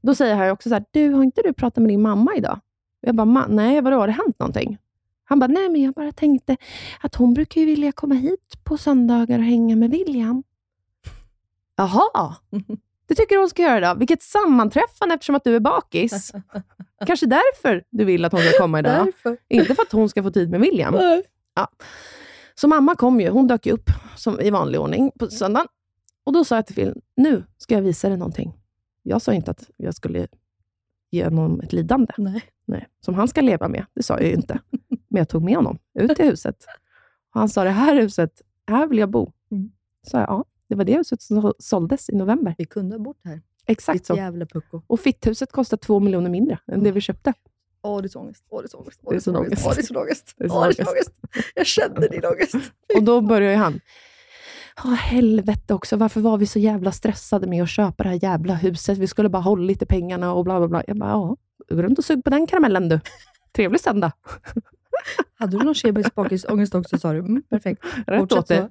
då säger han också så här, du, har inte du pratat med din mamma idag? Jag bara, "Ma- nej, vadå, har det hänt någonting? Han bara, nej men jag bara tänkte att hon brukar ju vilja komma hit på söndagar och hänga med William. Jaha, det tycker hon ska göra då? Vilket sammanträffande eftersom att du är bakis. Kanske därför du vill att hon ska komma idag. Därför. Inte för att hon ska få tid med William. Ja. Så mamma kom ju, hon dök ju upp som i vanlig ordning på söndagen. Och då sa jag till Phil, nu ska jag visa dig någonting. Jag sa inte att jag skulle ge honom ett lidande. Nej. Nej, som han ska leva med. Det sa jag ju inte. Men jag tog med honom ut till huset. Och han sa, det här huset, här vill jag bo. Mm. Så jag, ja, det var det huset som såldes i november. Vi kunde ha bott här. Exakt Ditt så. jävla pucko. Och fitthuset kostar två miljoner mindre än det vi köpte. Åh, det är så ångest. Åh, det är så ångest. Åh, Det är sån ångest. Åh, det är så ångest. Åh, det är så ångest. Jag känner din ångest. Och då börjar ju han. Ja, helvete också. Varför var vi så jävla stressade med att köpa det här jävla huset? Vi skulle bara hålla lite pengarna och bla bla bla. Jag bara, ja, gå runt och sug på den karamellen du. Trevlig söndag. Hade du någon kemisk bakisångest också sa du? Mm, perfekt. Rätt Fortsätt åt det.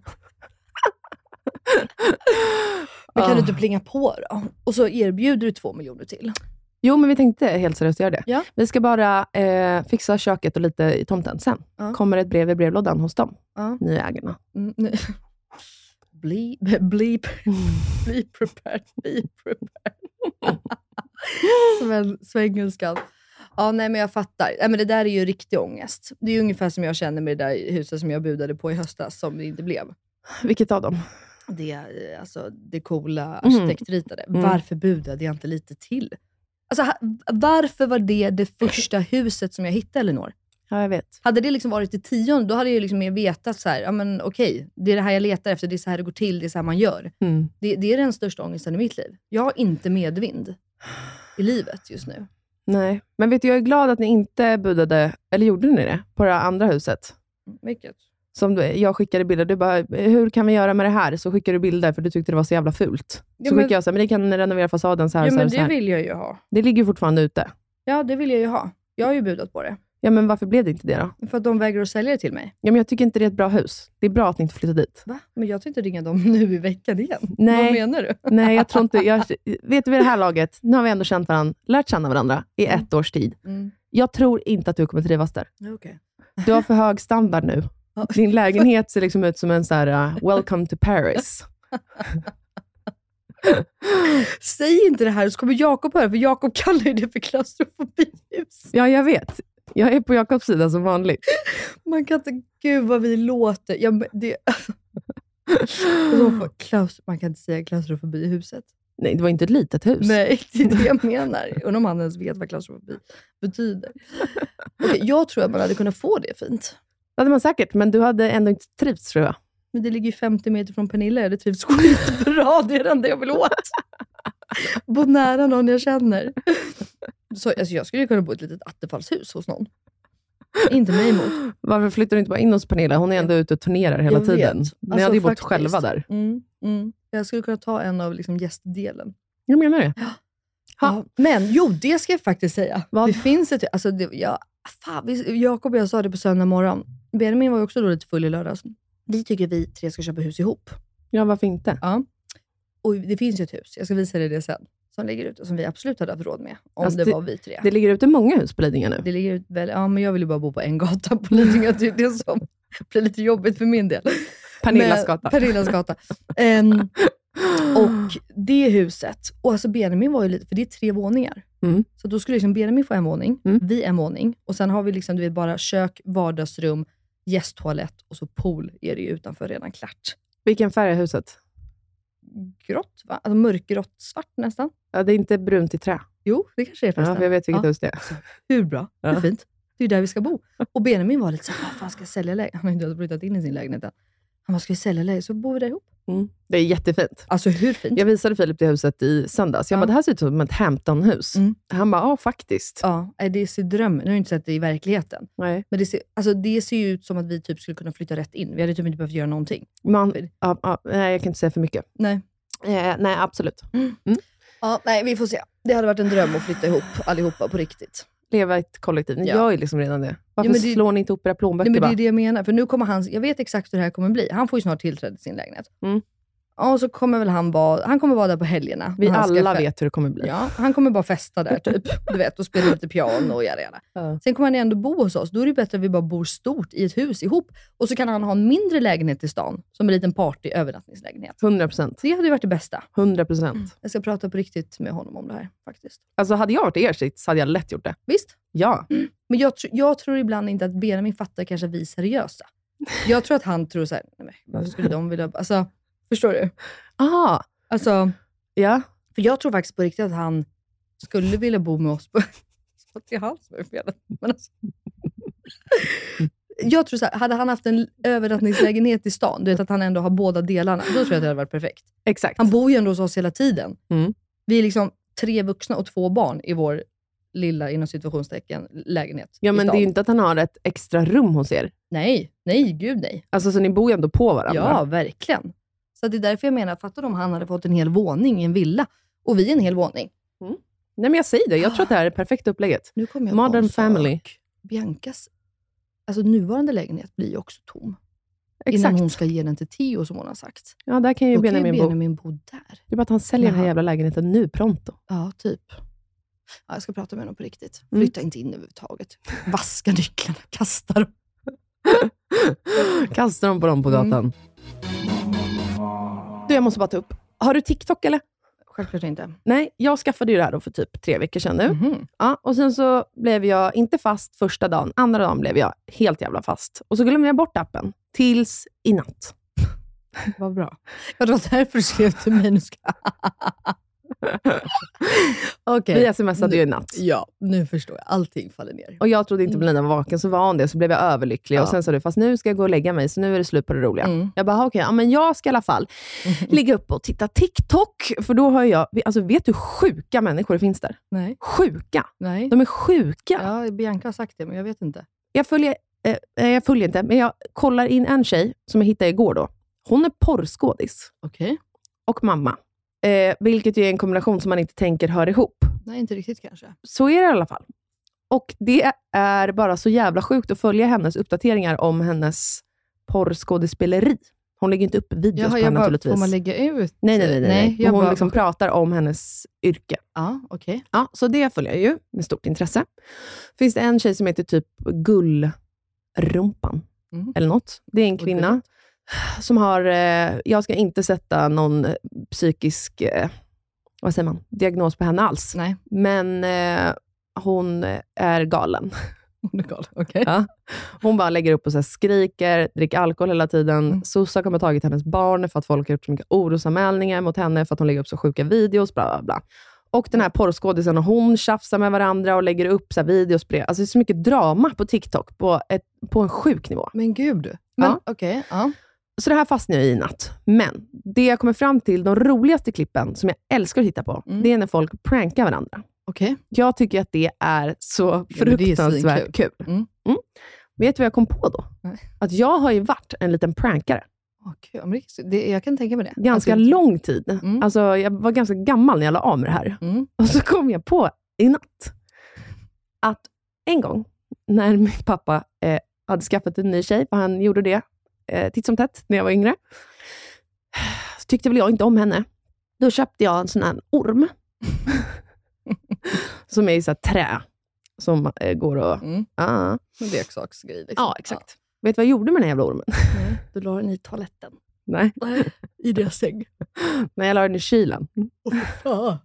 Men kan du inte plinga på då? Och så erbjuder du två miljoner till. Jo, men vi tänkte helt seriöst göra det. Ja. Vi ska bara eh, fixa köket och lite i tomten. Sen Ja. kommer ett brev i brevlådan hos dem, Ja. nya ägarna. Mm, nej. Bli, bli, bli prepared. Be prepared. som en svengelskan. Ja, nej men jag fattar. Nej, men det där är ju riktig ångest. Det är ungefär som jag känner med det där huset som jag budade på i höstas, som det inte blev. Vilket av dem? Det, alltså, det coola Mm. arkitektritade. Mm. Varför budade jag inte lite till? Alltså, varför var det det första huset som jag hittade, Elinor? Ja, jag vet. Hade det liksom varit det tionde, då hade jag liksom mer vetat så här, ja men okej, det är det här jag letar efter, det är så här det går till, det är så här man gör. Mm. Det, det är den största ångesten i mitt liv. Jag har inte medvind i livet just nu. Nej, men vet du, jag är glad att ni inte budade, eller gjorde ni det, på det andra huset? Vilket? Som jag skickade bilder. Du bara, hur kan vi göra med det här? Så skickade du bilder för du tyckte det var så jävla fult. Ja, så men- skickade jag så här, men ni kan renovera fasaden så här Ja så här. men och så det här. vill jag ju ha. Det ligger fortfarande ute. Ja, det vill jag ju ha. Jag har ju budat på det. Ja, men varför blev det inte det då? För att de vägrar att sälja det till mig. Ja, men jag tycker inte det är ett bra hus. Det är bra att ni inte flyttar dit. Va? Men jag tänkte ringa dem nu i veckan igen. Nej. Vad menar du? Nej, jag tror inte... Jag, vet du vid det här laget, nu har vi ändå känt varandra, lärt känna varandra i ett års tid. Mm. Jag tror inte att du kommer trivas där. Okej. Du har för hög standard nu. Din lägenhet ser liksom ut som en så här, uh, welcome to Paris. Säg inte det här så kommer Jakob höra, för Jakob kallar ju det för klaustrofobihus. Ja, jag vet. Jag är på Jakobs sida som vanligt. Man kan inte... Gud vad vi låter. Ja, men det, klaus, man kan inte säga klaustrofobi i huset. Nej, det var inte ett litet hus. Nej, det är det jag menar. Undrar om han ens vet vad klaustrofobi betyder. Okej, jag tror att man hade kunnat få det fint. Det hade man säkert, men du hade ändå inte trivts tror jag. Men det ligger ju 50 meter från Pernilla. Jag hade trivts skitbra. Det är det enda jag vill åt. Bo nära någon jag känner. Så, alltså, jag skulle ju kunna bo i ett litet attefallshus hos någon. Inte mig emot. Varför flyttar du inte bara in hos Pernilla? Hon är ändå ute och turnerar hela Jag tiden. vet. Ni Alltså, hade ju bott faktiskt. själva där. Mm, mm. Jag skulle kunna ta en av liksom, gästdelen. Jag menar det. Ja, men jo, det ska jag faktiskt säga. Vad? Det finns ett... Alltså, det, ja, fan, Jakob och jag sa det på söndag morgon. Benjamin var ju också då lite full i lördags. Vi tycker vi tre ska köpa hus ihop. Ja, varför inte? Ja. Och det finns ju ett hus, jag ska visa dig det sen, som ligger ute, som vi absolut hade haft råd med. Om Alltså, det, det- var vi tre. Det ligger ute många hus på Lidingö nu. Det ligger ut väl, ja men jag vill ju bara bo på en gata på Lidingö. Det är det som blir lite jobbigt för min del. Pernillas gata. Pernillas gata. Ehm, och det huset, och alltså Benjamin var ju lite, för det är tre våningar. Mm. Så då skulle liksom Benjamin få en våning, Mm. vi en våning, och sen har vi liksom, du vet, bara kök, vardagsrum, gästtoalett och så pool är det ju utanför redan klart. Vilken färg är huset? Grått va? Alltså mörkgrått, svart nästan. Ja, det är inte brunt i trä. Jo, det kanske är Ja, förresten. för jag vet vilket Ja. hus det är. Hur bra? Ja. Hur fint? Det är ju där vi ska bo. Och Benjamin var lite såhär, vad fan ska jag sälja lägenheten? Han har inte ens flyttat in i sin lägenhet än. Han bara, ska vi sälja lägenheten så bor vi där ihop. Mm. Det är jättefint. Alltså hur fint? Jag visade Filip det huset i söndags. Jag Ja. bara, det här ser ut som ett Hampton-hus. Mm. Han bara, ja faktiskt. Ja, det ser drömmen. Nu har jag inte sett det i verkligheten. Nej. Men det ser, alltså, det ser ju ut som att vi typ skulle kunna flytta rätt in. Vi hade typ inte behövt göra någonting. Man, ja, ja, nej, jag kan inte säga för mycket. Nej. Eh, nej, absolut. Ja, nej, vi får se. Det hade varit en dröm att flytta ihop allihopa på riktigt. Leva i ett kollektiv. Ni Ja. gör ju liksom redan det. Varför Ja, det- slår ni inte ihop era plånböcker Nej, men det är det jag menar. För nu kommer han, jag vet exakt hur det här kommer bli. Han får ju snart tillträde till sin lägenhet. Mm. Och så kommer väl han vara, han kommer vara där på helgerna. Vi alla vet hur det kommer bli. Ja, han kommer bara festa där typ. Du vet, och spela lite piano och göra. Ja. Sen kommer han ändå bo hos oss. Då är det bättre att vi bara bor stort i ett hus ihop. Och så kan han ha en mindre lägenhet i stan, som en liten party övernattningslägenhet. 100 procent. Det hade ju varit det bästa. 100 procent. Jag ska prata på riktigt med honom om det här faktiskt. Alltså hade jag varit i er sits hade jag lätt gjort det. Visst? Ja. Men jag, tr- jag tror ibland inte att Benjamin fattar kanske vi är seriösa. Jag tror att han tror såhär, nej varför skulle de vilja... Alltså, förstår du? Aha. Alltså, Ja. för jag tror faktiskt på riktigt att han skulle vilja bo med oss på... Så det är han som är felet. Men alltså. Jag tror såhär, hade han haft en övernattningslägenhet i stan, du vet att han ändå har båda delarna, då tror jag att det hade varit perfekt. Exakt. Han bor ju ändå hos oss hela tiden. Mm. Vi är liksom tre vuxna och två barn i vår lilla, inom situationstecken, lägenhet Ja, i men det är ju inte att han har ett extra rum hos er. Nej, nej, gud nej. Alltså, så ni bor ju ändå på varandra. Ja, verkligen. Så det är därför jag menar, fattar om han hade fått en hel våning i en villa och vi en hel våning. Nej, men jag säger det. Jag tror att det här är det perfekta upplägget. Nu jag Modern på family. sak. Biancas alltså, nuvarande lägenhet blir ju också tom. Exakt. Innan hon ska ge den till Theo, som hon har sagt. Ja, där kan ju Då kan ju Benjamin bo. Benjamin bo där. Det är bara att han säljer den här jävla lägenheten nu, pronto. Ja, typ. Ja, jag ska prata med honom på riktigt. Mm. Flytta inte in överhuvudtaget. Vaska nycklarna, kasta dem. Kasta dem på dem på Mm. Du, jag måste bara ta upp. Har du TikTok eller? Självklart inte. Nej, jag skaffade ju det här då för typ tre veckor sedan nu. Mhm. Ja, och sen så blev jag inte fast första dagen. Andra dagen blev jag helt jävla fast. Och så glömde jag bort appen. Tills i natt. Vad bra. Ja, det var därför du skrev till mig. Nu ska... Okej. Vi smsade ju i natt. Ja, nu förstår jag. Allting faller ner. Och jag trodde inte Melina var vaken, så var hon det. Så blev jag överlycklig. Ja. Och sen sa du, fast nu ska jag gå och lägga mig, så nu är det slut på det roliga. Mm. Jag bara, okej, ja, men jag ska i alla fall ligga upp och titta TikTok. För då har jag, alltså vet du hur sjuka människor det finns där? Nej. Sjuka. Nej. De är sjuka. Ja, Bianca har sagt det, men jag vet inte. Jag följer, eh, jag följer inte, men jag kollar in en tjej som jag hittade igår. Då. Hon är porrskådis Okej. och mamma. Eh, vilket ju är en kombination som man inte tänker hör ihop. Nej, inte riktigt kanske. Så är det i alla fall. Och det är bara så jävla sjukt att följa hennes uppdateringar om hennes porrskådespeleri. Hon lägger inte upp videos Jaha, på henne bara, naturligtvis. får man lägga ut? Nej, nej, nej. nej, nej. jag hon bara, liksom pratar om hennes yrke. Ja, okej. Ja, så det följer jag ju med stort intresse. Finns det en tjej som heter typ Gullrumpan, Mm. eller något. Det är en kvinna som har, eh, jag ska inte sätta någon eh, psykisk, eh, vad säger man, diagnos på henne alls. Nej, Men eh, hon är galen. hon är galen. Okej. Ja. Hon bara lägger upp och så skriker, dricker alkohol hela tiden. Mm. Sossa kommer tagit hennes barn för att folk har gjort så mycket orosanmälningar mot henne för att hon lägger upp så sjuka videos. Bla, bla, bla. Och den här porrskådisen och hon tjafsar med varandra och lägger upp så här videos. Alltså det är så mycket drama på TikTok på, ett, på en sjuk nivå. Men gud. Men Ja. okej. Ja. Så det här fastnar jag i natt. Men det jag kommer fram till, de roligaste klippen som jag älskar att titta på, Mm. det är när folk prankar varandra. Okej. Jag tycker att det är så men det är fruktansvärt kul. Mm. Vet du vad jag kom på då? Nej. Att jag har ju varit en liten prankare. Ja, det, det, jag kan tänka mig det. Ganska Alltså, lång tid. Mm. Alltså, jag var ganska gammal när jag la av med det här. Mm. Och så kom jag på i natt att en gång när min pappa eh, hade skaffat en ny tjej, för han gjorde det eh, titt som tätt när jag var yngre, så tyckte väl jag inte om henne. Då köpte jag en sån här orm, som är i så trä, som eh, går att... Mm. Ah. Leksaksgrej. Liksom. Ja, exakt. Vet du vad jag gjorde med den jävla ormen? Ja. Nej, Du la den i toaletten. Nej, I deras säng. när jag la den i kylen. Ja.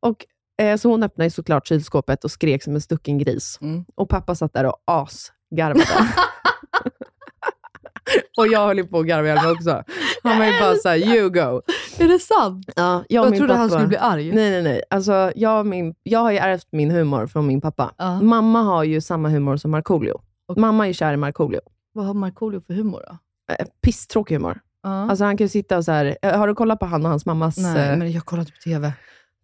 och, eh, så hon öppnade såklart kylskåpet och skrek som en stucken gris. Mm. Och pappa satt där och asgarvade. och jag höll ju på att garva ihjäl mig också. Han var ju bara såhär, you go. Är det sant? Ja, jag, och Jag, min trodde pappa, han skulle bli arg. Nej, nej, nej. Alltså, jag, och min, jag har ju ärvt min humor från min pappa. Ja. Mamma har ju samma humor som Markoolio. Och- Mamma är ju kär i Markoolio. Vad har Markoolio för humor då? eh, pisstråkig humor. Ja. Alltså han kan ju sitta och så här, eh, har du kollat på han och hans mammas... Nej, eh, men jag kollar inte på TV.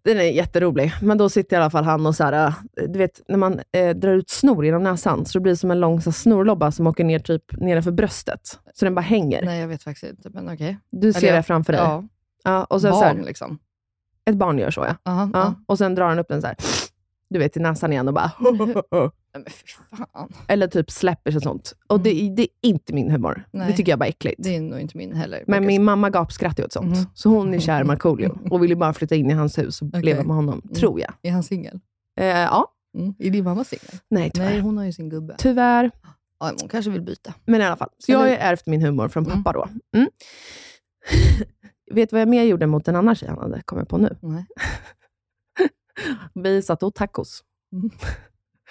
Den är jätterolig. Men då sitter i alla fall han och så här, eh, du vet, när man eh, drar ut snor genom näsan, så det blir som en lång så snorlobba som åker ner typ nedanför bröstet. Så den bara hänger. Nej, jag vet faktiskt inte, men okej. Du ser Eller- det framför dig. Ja, Ja, och sen, så barn här, liksom. ett barn gör så, ja. Aha, ja. Och sen drar han upp den så här, du vet, i näsan igen och bara... Men fy fan. Eller typ släpper sig sånt. Och det, det är inte min humor. Nej. Det tycker jag bara är äckligt. Det är nog inte min heller. Men min mamma gapskrattar åt sånt. Mhm. Så hon är kär i Markoolio och vill ju bara flytta in i hans hus och Okej. leva med honom, Mm. tror jag. Är han singel? Eh, ja, Mm. Är din mamma singel? nej tyvärr. Nej, hon har ju sin gubbe. Tyvärr. Ja, hon kanske vill byta. Men i alla fall. Så jag har ärvt min humor från Mm. pappa då. Mm. Vet du vad jag mer gjorde mot en annan tjej han hade kommit på nu? Nej. Vi satt och tacos.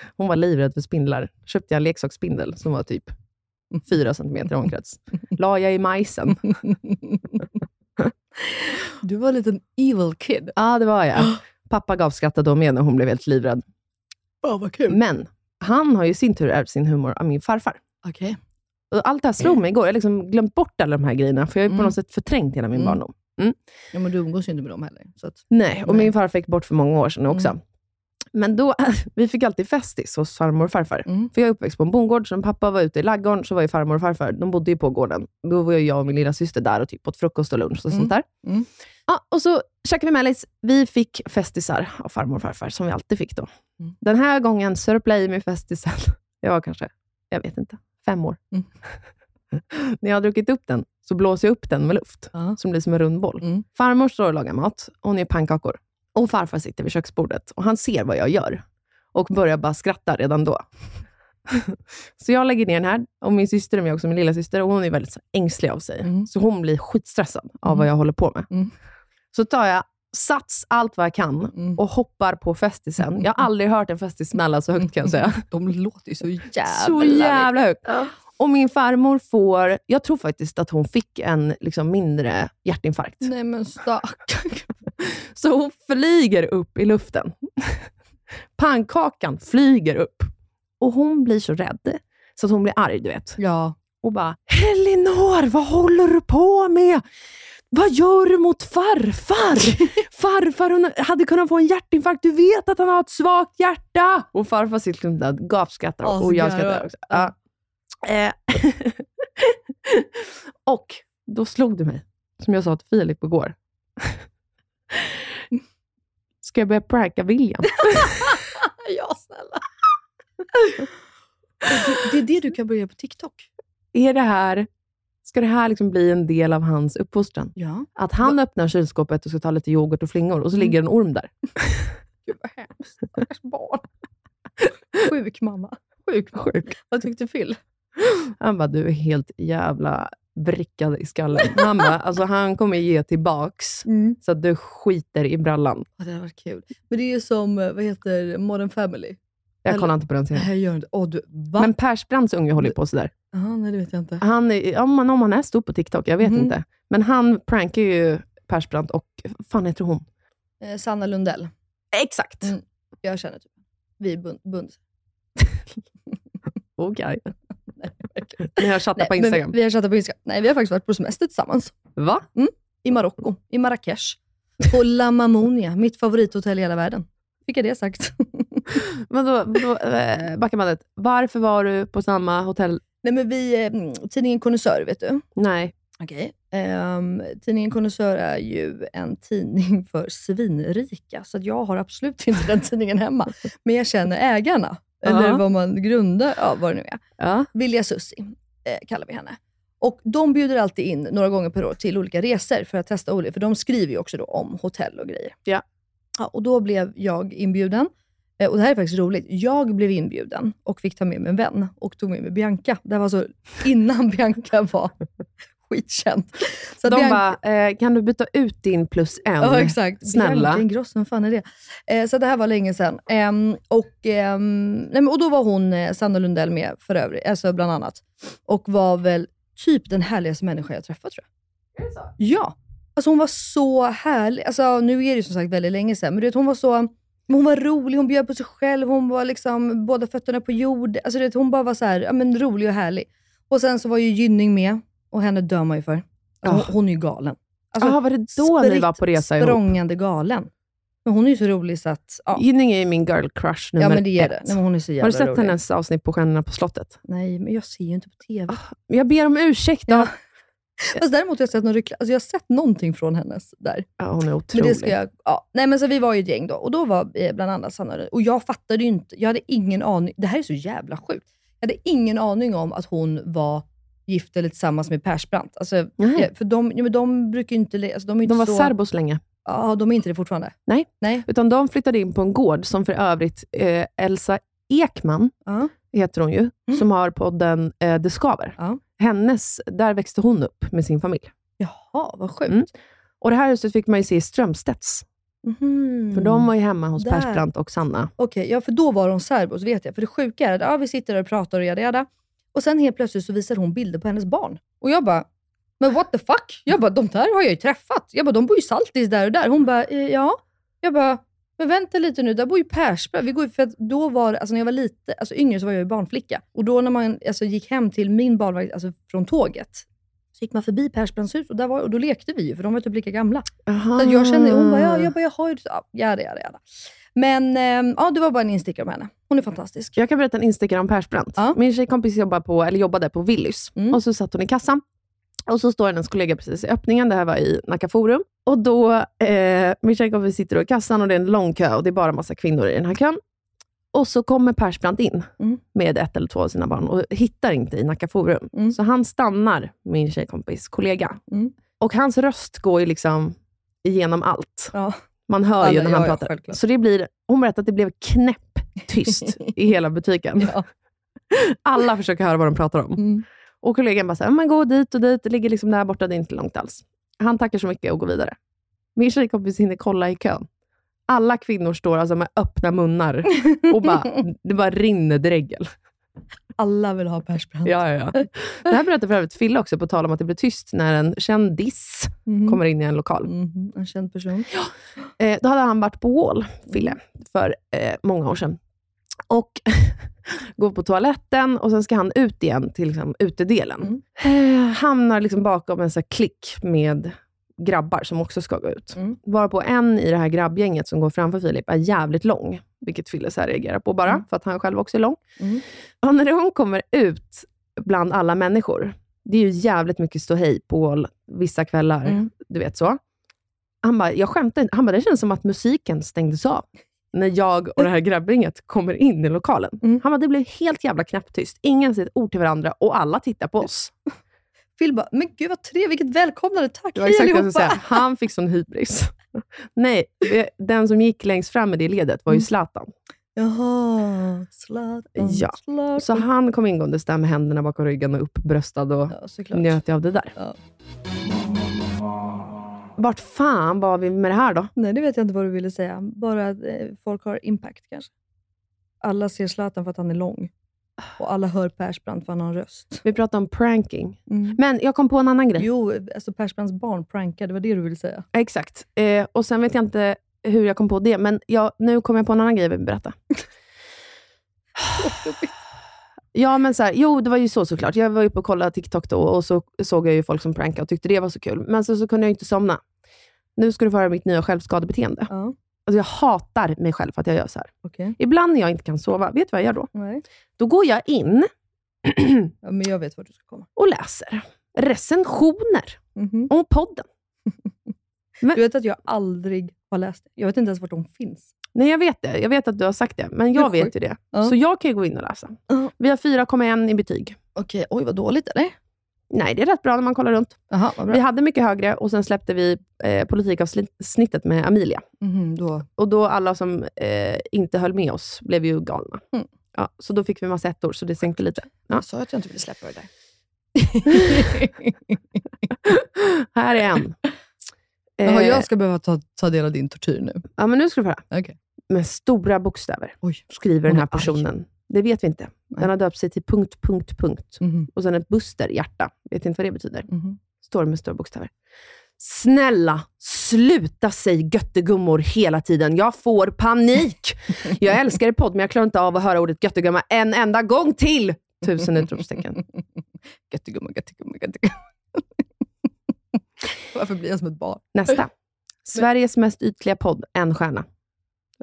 Mm. Hon var livrädd för spindlar. Köpte jag en leksaksspindel som var typ fyra centimeter omkrets. La jag i majsen. Du var en liten evil kid. Ja, det var jag. Pappa gapskrattade då med när hon blev helt livrädd. Fan vad kul. Men han har ju i sin tur ärvt sin humor av min farfar. Okej. Och allt det här slog mig igår. Jag har liksom glömt bort alla de här grejerna, för jag har ju på Mm. något sätt förträngt hela min Mm. barndom. Ja, men du umgås ju inte med dem heller. Att, Nej, och min farfar gick bort för många år sedan också. Mm. Men då, vi fick alltid festis hos farmor och farfar. Mm. För jag är uppväxt på en bondgård, så när pappa var ute i laggården så var ju farmor och farfar, de bodde ju på gården. Då var jag och min lilla syster där och typ åt frukost och lunch och Mm. sånt där. Mm. Ja, och så käkade vi mellis. Vi fick festisar av farmor och farfar, som vi alltid fick då. Mm. Den här gången sörplade jag i mig festisen. Jag var kanske, jag vet inte, fem år. Mm. När jag har druckit upp den, så blåser jag upp den med luft, som blir som en rund boll. Mm. Farmor står och lagar mat, och hon gör pannkakor. Och farfar sitter vid köksbordet och han ser vad jag gör och börjar bara skratta redan då. så jag lägger ner den här och min syster är med också, min lilla syster och hon är väldigt ängslig av sig. Mm. Så hon blir skitstressad av Mm. vad jag håller på med. Mm. Så tar jag sats allt vad jag kan Mm. och hoppar på festisen. Jag har aldrig hört en festis smälla så högt kan jag säga. De låter ju så jävla... Så jävla högt. Och min farmor får, jag tror faktiskt att hon fick en liksom, mindre hjärtinfarkt. Nej men stackarn. Så hon flyger upp i luften. Pannkakan flyger upp. Och hon blir så rädd, så att hon blir arg, du vet. Ja. Och bara, Elinor, vad håller du på med? Vad gör du mot farfar? Farfar hade kunnat få en hjärtinfarkt. Du vet att han har ett svagt hjärta. Och farfar sitter där och gapskrattar. Så och jag skrattar också. Ja. Eh, och då slog det mig, som jag sa till Filip igår. Ska jag börja pranka William? ja, snälla. det, det är det du kan börja på TikTok. Är det här, ska det här liksom bli en del av hans uppfostran? Ja. Att han öppnar kylskåpet och ska ta lite yoghurt och flingor och så ligger en orm där. Gud vad hemskt. Stackars barn. Sjuk mamma. Sjuk mamma. Sjuk. Vad tyckte Phil? Han bara, du är helt jävla vrickad i skallen. Han bara, alltså han kommer ge tillbaks Mm. så att du skiter i brallan. Ja, det hade varit kul. Men det är ju som, eh, vad heter Modern Family. Jag Eller- kollar inte på den serien. Nej, gör inte. Åh, du, va? Men Persbrandts unge håller på sådär. Aha, nej, det vet jag inte. Han, är- om, han, om han är stor på TikTok, jag vet Mhm. inte. Men han prankar ju Persbrandt och, fan heter hon? Eh, Sanna Lundell. Exakt. Mm. Jag känner typ Vi är bund. bund. Okej. Nej, verkligen. Ni har chattat Nej, på Instagram. Vi har chattat på Instagram. Nej, vi har faktiskt varit på semester tillsammans. Va? I Marocko. I Marrakesh. På La Mamonia. Mitt favorithotell i hela världen. Fick jag det sagt. Men då, då eh, backar bandet. Varför var du på samma hotell? Nej, men vi, eh, tidningen Konnässör, vet du? Nej. Okej. Ehm, tidningen Konnässör är ju en tidning för svinrika, så jag har absolut inte den tidningen hemma. Men jag känner ägarna, eller vad man grundar, ja, vad det nu är. Ja. Vilja Sussi eh, kallar vi henne. Och De bjuder alltid in några gånger per år till olika resor för att testa olika, för de skriver ju också då om hotell och grejer. Ja. Ja, och Då blev jag inbjuden. Eh, Och Det här är faktiskt roligt. Jag blev inbjuden och fick ta med mig en vän och tog med mig Bianca. Det här var alltså innan Bianca var skitkänd. Så De Bianca- bara, eh, kan du byta ut din plus en? Ja, exakt. Snälla. Bianca Ingrosso, vem fan är det? Eh, så det här var länge sedan. Ehm, och, ehm, nej, men, och då var hon, eh, Sanna Lundell, med för övrigt, alltså bland annat. Och var väl typ den härligaste människa jag träffat, tror jag. Är det så? Ja. Alltså hon var så härlig. Alltså, nu är det ju som sagt väldigt länge sedan, men du vet, hon var så... Hon var rolig, hon bjöd på sig själv, hon var liksom båda fötterna på jord. Alltså, du vet, hon bara var så här, ja, men rolig och härlig. Och sen så var ju Gynning med. Och henne dör man ju för. Alltså, Ja. hon, är ju galen. Jaha, var det då ni var på resa ihop? språngande galen. Men hon är ju så rolig så att... Ja, Gynning är min girl crush nummer ja men det är ett. det. Nej, men hon är så jävla Har du sett rolig. hennes avsnitt på Stjärnorna på slottet? Nej, men jag ser ju inte på TV. Jag ber om ursäkt då. Ja. Fast däremot har jag sett, någon reklam, alltså jag har sett någonting från hennes där. Ja, hon är otrolig. Men det ska jag, ja. Nej, men så vi var ju ett gäng då och då var eh, bland annat Sanna och jag fattade ju inte, jag hade ingen aning, det här är så jävla sjukt. Jag hade ingen aning om att hon var gift eller tillsammans med Persbrandt. Alltså, ja, för de, ja, men de brukar inte, alltså, de är inte De var så, serbos länge. Ja, de är inte det fortfarande. Nej. Nej. Utan de flyttade in på en gård som för övrigt eh, Elsa Ekman, Ja. heter hon ju, som har podden eh, Det skaver. Ja. Hennes, där växte hon upp med sin familj. Jaha, vad sjukt. Mm. Och Det här huset fick man ju se i Strömstedts. Mhm. För de var ju hemma hos Där. Persbrandt och Sanna. Okej, ja för då var de serbos vet jag. För det sjuka är att ja, vi sitter där och pratar och jada jada. Och sen helt plötsligt så visar hon bilder på hennes barn. Och jag bara, men what the fuck? Jag bara, de där har jag ju träffat. Jag bara, de bor ju saltis där och där. Hon bara, eh, ja. Jag bara, men vänta lite nu, där bor ju Persbrandt. Vi går ju, för att då var alltså när jag var lite alltså yngre så var jag ju barnflicka. Och då när man alltså, gick hem till min barnvakt, alltså från tåget, så gick man förbi Persbrandts hus och, där var, och då lekte vi ju, för de var typ lika gamla. Så jag kände, hon bara, ja, jag bara, jag har ju... Ja, jada, jada, jada. Men ehm, ja, det var bara en instickare om henne. Hon är fantastisk. Jag kan berätta en instickare om Persbrandt. Ja. Min tjejkompis jobbar på, eller jobbade på Willys Mm. och så satt hon i kassan. Och så står hennes kollega precis i öppningen. Det här var i Nacka Forum. Och då, eh, min tjejkompis sitter i kassan och det är en lång kö och det är bara massa kvinnor i den här kön. Och så kommer Persbrandt in Mm. med ett eller två av sina barn och hittar inte i Nacka Forum. Mm. Så han stannar, min tjejkompis kollega. Mm. Och hans röst går ju liksom igenom allt. Ja. Man hör ju Alla- när han ja, ja, pratar. självklart. så det blir, hon berättade att det blev knäpptyst i hela butiken. Ja. Alla försöker höra vad de pratar om. Mm. Och kollegan bara, så här, men gå dit och dit, det ligger liksom där borta, det är inte långt alls. Han tackar så mycket och går vidare. Min tjejkompis hinner kolla i kön. Alla kvinnor står alltså med öppna munnar och bara, det bara rinner dregel. Alla vill ha Persbrandt. Ja, ja, ja. Det här berättade för övrigt Fille också, på tal om att det blir tyst när en kändis Mhm. kommer in i en lokal. Mhm, En känd person. Eh, då hade han varit på Wall, Fille, för eh, många år sedan. Och går på toaletten och sen ska han ut igen till liksom, utedelen. Eh, hamnar liksom bakom en så klick med grabbar som också ska gå ut. Mm. Varpå en i det här grabbgänget som går framför Filip är jävligt lång, vilket Fille så reagerar på bara, för att han själv också är lång. Mm. Och när hon kommer ut bland alla människor, det är ju jävligt mycket ståhej på vissa kvällar, Mm. du vet så. Han bara, jag skämtar inte. Han bara, det känns som att musiken stängdes av när jag och det här grabbgänget kommer in i lokalen. Mm. Han bara, det blev helt jävla knäpptyst. Ingen säger ett ord till varandra och alla tittar på oss. Phil bara, men gud vad trevligt, vilket välkomnande, tack, Det var hej exakt allihopa. säga. Han fick sån hybris. Nej, det- den som gick längst fram i det ledet var ju Mm. Zlatan. Jaha, Zlatan, Ja. Zlatan. Så han kom ingåendes där med händerna bakom ryggen och uppbröstad och Ja, njöt av det där. Ja. Vart fan var vi med det här då? Nej, det vet jag inte vad du ville säga. Bara att eh, folk har impact kanske. Alla ser Zlatan för att han är lång. Och alla hör Persbrandt för han har en röst. Vi pratade om pranking. Mm. Men jag kom på en annan grej. Jo, alltså Persbrandts barn prankade, det var det du ville säga. Exakt. Eh, och sen vet jag inte hur jag kom på det, men jag, nu kommer jag på en annan grej jag vill berätta. Ja, men så här, jo, det var ju så såklart. Jag var uppe och kollade TikTok då och så såg jag ju folk som prankade och tyckte det var så kul. Men så, så kunde jag inte somna. Nu ska du få höra mitt nya självskadebeteende. Ja, Alltså jag hatar mig själv för att jag gör så här. okej. Ibland när jag inte kan sova, vet du vad jag gör då? Nej. Då går jag in Ja, men jag vet vart du ska komma. och läser recensioner Mhm. om podden. Du vet att jag aldrig har läst det. Jag vet inte ens vart de finns. Nej, jag vet det. Jag vet att du har sagt det, men jag Det vet ju det. Ja. Så jag kan ju gå in och läsa. Ja. Vi har 4,1 i betyg. Okej, oj vad dåligt eller? Nej, det är rätt bra när man kollar runt. Bra. Vi hade mycket högre och sen släppte vi eh, politikavsnittet med Amelia. Mhm, då. Och då alla som eh, inte höll med oss blev ju galna. Mm. Ja, så då fick vi massa ettor, så det sänkte lite. Ja. Jag sa att jag inte ville släppa det där. Här är en. Jaha, Eh, jag ska behöva ta, ta del av din tortyr nu. Ja, men nu ska du få höra. Okej. Med stora bokstäver Oj. skriver den är här arg. Det vet vi inte. Den har döpt sig till punkt, punkt, punkt. Mhm, Och sen ett buster, hjärta. Vet inte vad det betyder. mhm. Står med stora bokstäver. Snälla, sluta säg göttegummor hela tiden. Jag får panik. Jag älskar er podd, men jag klarar inte av att höra ordet göttegumma en enda gång till. Tusen utropstecken. Göttegumma, göttegumma, göttegumma. Varför blir jag som ett barn? Nästa. Sveriges mest ytliga podd, en stjärna.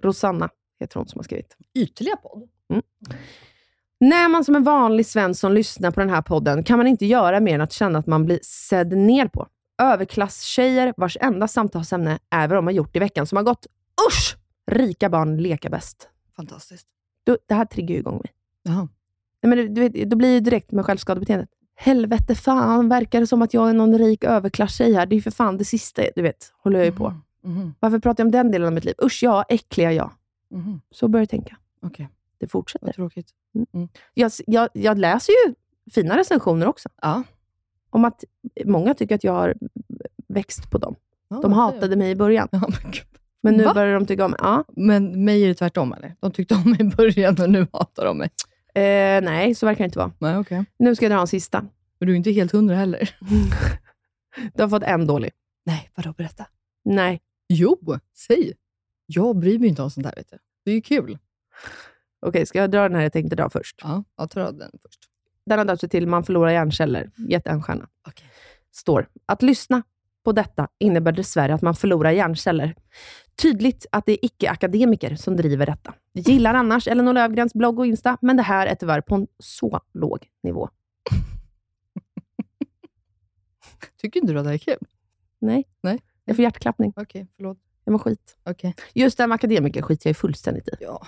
Rosanna heter hon som har skrivit. Ytliga podd? När man som en vanlig svensson lyssnar på den här podden kan man inte göra mer än att känna att man blir sedd ner på. Överklasstjejer vars enda samtalsämne är vad de har gjort i veckan som har gått. Usch! Rika barn leka bäst. Fantastiskt. Du, det här triggar ju igång mig. Jaha. Nej, men du, du vet, då blir ju direkt med självskadebeteendet. Helvete fan, verkar det som att jag är någon rik överklasstjej här? Det är ju för fan det sista, du vet, håller jag ju på. Mhm. Varför pratar jag om den delen av mitt liv? Usch, ja, äckliga jag. Mhm. Så börjar jag tänka. Okej, Det fortsätter. vad tråkigt. Jag, jag, jag läser ju fina recensioner också. Ja. Om att många tycker att jag har växt på dem. Ja, De hatade mig i början, Ja, men, men nu Va? börjar de tycka om mig. Ja. men mig är det tvärtom eller? De tyckte om mig i början och nu hatar de mig. Eh, nej, så verkar det inte vara. Nej, okej. Nu ska jag dra en sista. Men du är inte helt hundra heller? Du har fått en dålig. Nej, vadå berätta? Nej. Jo, säg. Jag bryr mig inte om sånt här vet du. Det är ju kul. Okej, ska jag dra den här jag tänkte dra först? Ja, jag tar av den först. Den har döpt sig till Man förlorar hjärnceller. Gett en stjärna. Okej. Står. Att lyssna på detta innebär dessvärre att man förlorar hjärnceller. Tydligt att det är icke-akademiker som driver detta. Gillar annars Elinor Löfgrens blogg och Insta, men det här är tyvärr på en så låg nivå. Tycker inte du att det här är kul? Nej. Nej. Jag får hjärtklappning. Okej, förlåt. Jag mår skit. Okej. Just det här med akademiker skiter jag fullständigt i. Ja.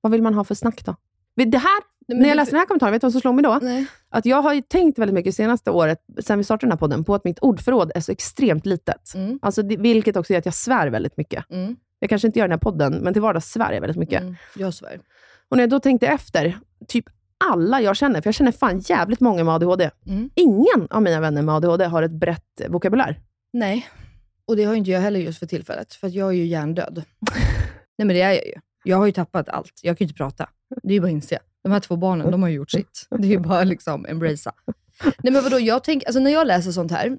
Vad vill man ha för snack då? Det här, men när jag läste den här kommentaren, vet du vad som slog mig då? Nej. Att jag har ju tänkt väldigt mycket senaste året, sen vi startade den här podden, på att mitt ordförråd är så extremt litet. Mm. Alltså, det, vilket också gör att jag svär väldigt mycket. Mm. Jag kanske inte gör den här podden, men till vardags svär jag väldigt mycket. Mm. Jag svär. Och när jag då tänkte efter, typ alla jag känner, för jag känner fan jävligt många med ADHD. Mm. Ingen av mina vänner med ADHD har ett brett vokabulär. Nej, och det har inte jag heller just för tillfället, för jag är ju hjärndöd. Nej, men det är jag ju. Jag har ju tappat allt. Jag kan ju inte prata. Det är ju bara att inse. De här två barnen, de har ju gjort sitt. Det är ju bara liksom embracea. Nej, men vadå, jag tänk, alltså när jag läser sånt här,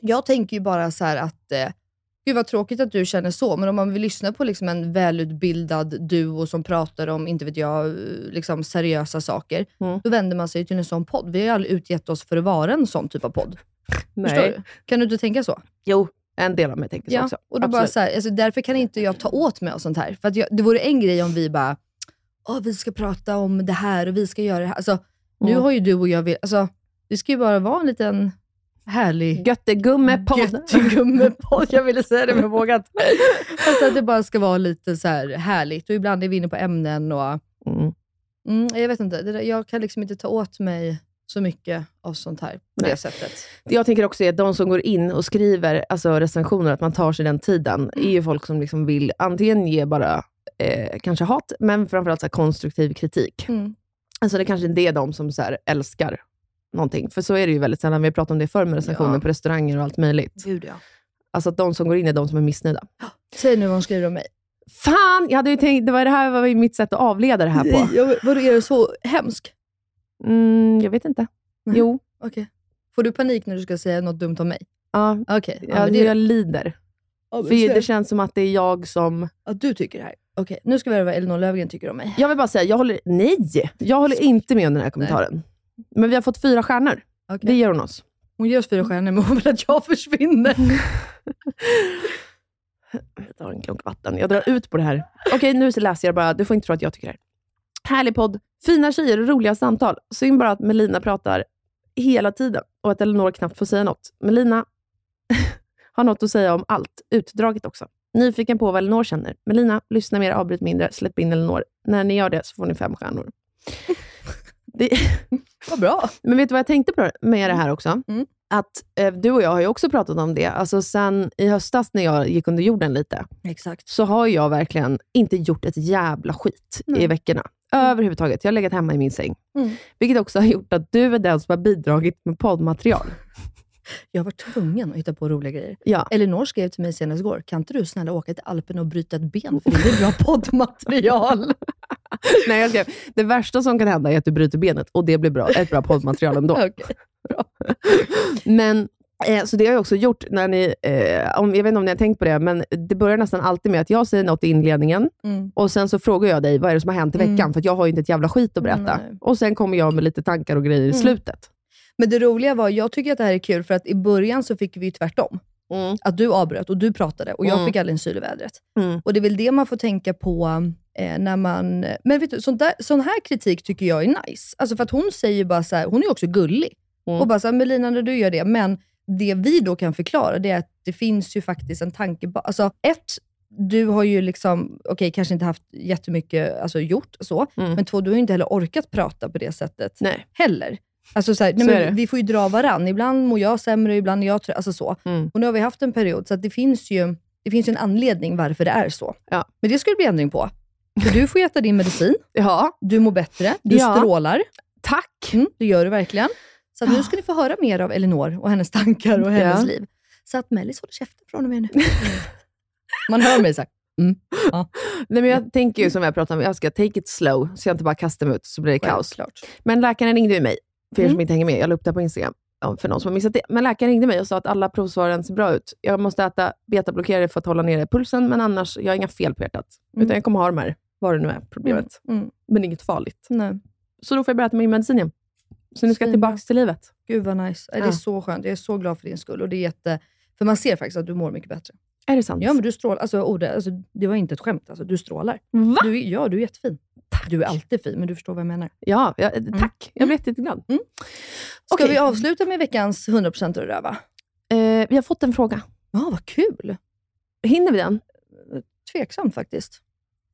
jag tänker ju bara så att, eh, gud vad tråkigt att du känner så, men om man vill lyssna på liksom en välutbildad duo som pratar om, inte vet jag, liksom seriösa saker, Mm. då vänder man sig till en sån podd. Vi har ju aldrig utgett oss för att vara en sån typ av podd. Förstår du? Kan du inte tänka så? Jo, en del av mig tänker så Ja, också. och då bara så här, alltså därför kan inte jag ta åt mig av sånt här. För att jag, det vore en grej om vi bara, Åh, vi ska prata om det här och vi ska göra det här. Alltså, Nu Mm. har ju du och jag, vill- alltså, det ska ju bara vara en liten härlig Göttegummepodd. Göttegummepodd. Jag ville säga det men vågat. Alltså att det bara ska vara lite så här härligt och ibland är vi inne på ämnen och Mm. mm, jag vet inte, jag kan liksom inte ta åt mig så mycket av sånt här på Nej. det sättet. Jag tänker också att de som går in och skriver alltså recensioner, att man tar sig den tiden, är ju folk som liksom vill antingen ge bara eh, kanske hat, men framförallt så konstruktiv kritik. Mm. Alltså det kanske inte är de som så älskar någonting. För så är det ju väldigt sällan. Vi har pratat om det förr med recensioner Ja. på restauranger och allt möjligt. Gud ja. Alltså att de som går in är de som är missnöjda. Säg nu vad hon skriver om mig. Fan! Jag hade ju tänkt, det var det här var ju mitt sätt att avleda det här på. Jag, vadå, är du så hemsk? Mm, jag vet inte. Nej. Jo. Okej. Får du panik när du ska säga något dumt om mig? Ja, Okej. Ja, jag, men det, jag lider. ja, För det känns som att det är jag som... att du tycker det här. Okej, nu ska vi höra vad Elinor Löfgren tycker om mig. Jag vill bara säga, jag håller, nej! Jag håller inte med om den här kommentaren. Men vi har fått fyra stjärnor. Okej. Det ger hon oss. Hon ger oss fyra stjärnor, men hon vill att jag försvinner. Jag tar en klunk vatten. Jag drar ut på det här. Okej, nu så läser jag bara. Du får inte tro att jag tycker det här. Härlig podd. Fina tjejer och roliga samtal. Synd bara att Melina pratar hela tiden och att Elinor knappt får säga något. Melina har något att säga om allt. Utdraget också. Nyfiken på vad Elinor känner. Melina, lyssna mer, avbryt mindre, släpp in Elinor. När ni gör det så får ni fem stjärnor. Det, Vad bra. men vet du vad jag tänkte på med det här också? Mm. Att eh, du och jag har ju också pratat om det. Alltså sen i höstas när jag gick under jorden lite, Exakt. så har jag verkligen inte gjort ett jävla skit i Nej. Veckorna. Överhuvudtaget. Jag har legat hemma i min säng. Mm. Vilket också har gjort att du är den som har bidragit med poddmaterial. Jag var tvungen att hitta på roliga grejer. Ja. Elinor skrev till mig senast igår, kan inte du snälla åka till Alpen och bryta ett ben? För det är bra poddmaterial. Nej, jag skrev, det värsta som kan hända är att du bryter benet och det blir bra, ett bra poddmaterial ändå. Okej. Men, eh, så det har jag också gjort, när ni, eh, om, jag vet inte om ni har tänkt på det, men det börjar nästan alltid med att jag säger något i inledningen Mm. och sen så frågar jag dig, vad är det som har hänt i veckan? Mm. För att jag har ju inte ett jävla skit att berätta. Nej. Och sen kommer jag med lite tankar och grejer i Mm. slutet. Men det roliga var, jag tycker att det här är kul för att i början så fick vi ju tvärtom. Mm. Att du avbröt och du pratade och jag Mm. fick aldrig en syl i vädret. Mm. Och det är väl det man får tänka på eh, när man... Men vet du, sån, där, sån här kritik tycker jag är nice. Alltså för att hon säger bara så här, hon är också gullig. Mm. Och bara så här, Melina när du gör det. Men det vi då kan förklara, det är att det finns ju faktiskt en tanke ba- Alltså ett, du har ju liksom, okej kanske inte haft jättemycket alltså, gjort så, Mm. men två, du har ju inte heller orkat prata på det sättet Nej. heller. Alltså så här, nej, Så men vi får ju dra varann. Ibland mår jag sämre, ibland är jag trött. Alltså så. Mm. Och nu har vi haft en period, så det finns ju det finns ju en anledning varför det är så. Ja. Men det ska det bli ändring på. För du får äta din medicin, Ja, du mår bättre, du Ja. strålar. tack. Mm, det gör du verkligen. Så nu ska ni få höra mer av Elinor och hennes tankar och hennes Ja. liv. Så att Mellis håller käften från och med nu. Man hör mig såhär. Mm. Ja, Nej, men jag tänker ju som jag pratade om, jag ska take it slow, så jag inte bara kastar mig ut så blir det kaos. självklart. Men läkaren ringde ju mig, för er som Mm. inte hänger med. Jag la upp det på Instagram, för någon som har missat det. Men läkaren ringde mig och sa att alla provsvaren ser bra ut. Jag måste äta betablockerare för att hålla nere pulsen, men annars, jag har inga fel på hjärtat. Mm. Utan jag kommer ha de här, vad det nu är, problemet. Mm. Mm. Men inget farligt. Nej. Så då får jag börja äta min medicin igen. Så nu ska jag tillbaka till livet. Gud vad nice. Det är Ja. så skönt. Jag är så glad för din skull. Och det är jätte... För man ser faktiskt att du mår mycket bättre. Är det sant? Ja, men du strålar. Alltså, Ode, alltså, det var inte ett skämt. Alltså, du strålar. Va? Du, ja, du är jättefin. Du är alltid fin, men du förstår vad jag menar. Ja, ja tack. Jag blir jätteglad. Mm. Ska Okej. vi avsluta med veckans 100% och röva? Eh, vi har fått en fråga. Ja, vad kul. Hinner vi den? Tveksamt faktiskt.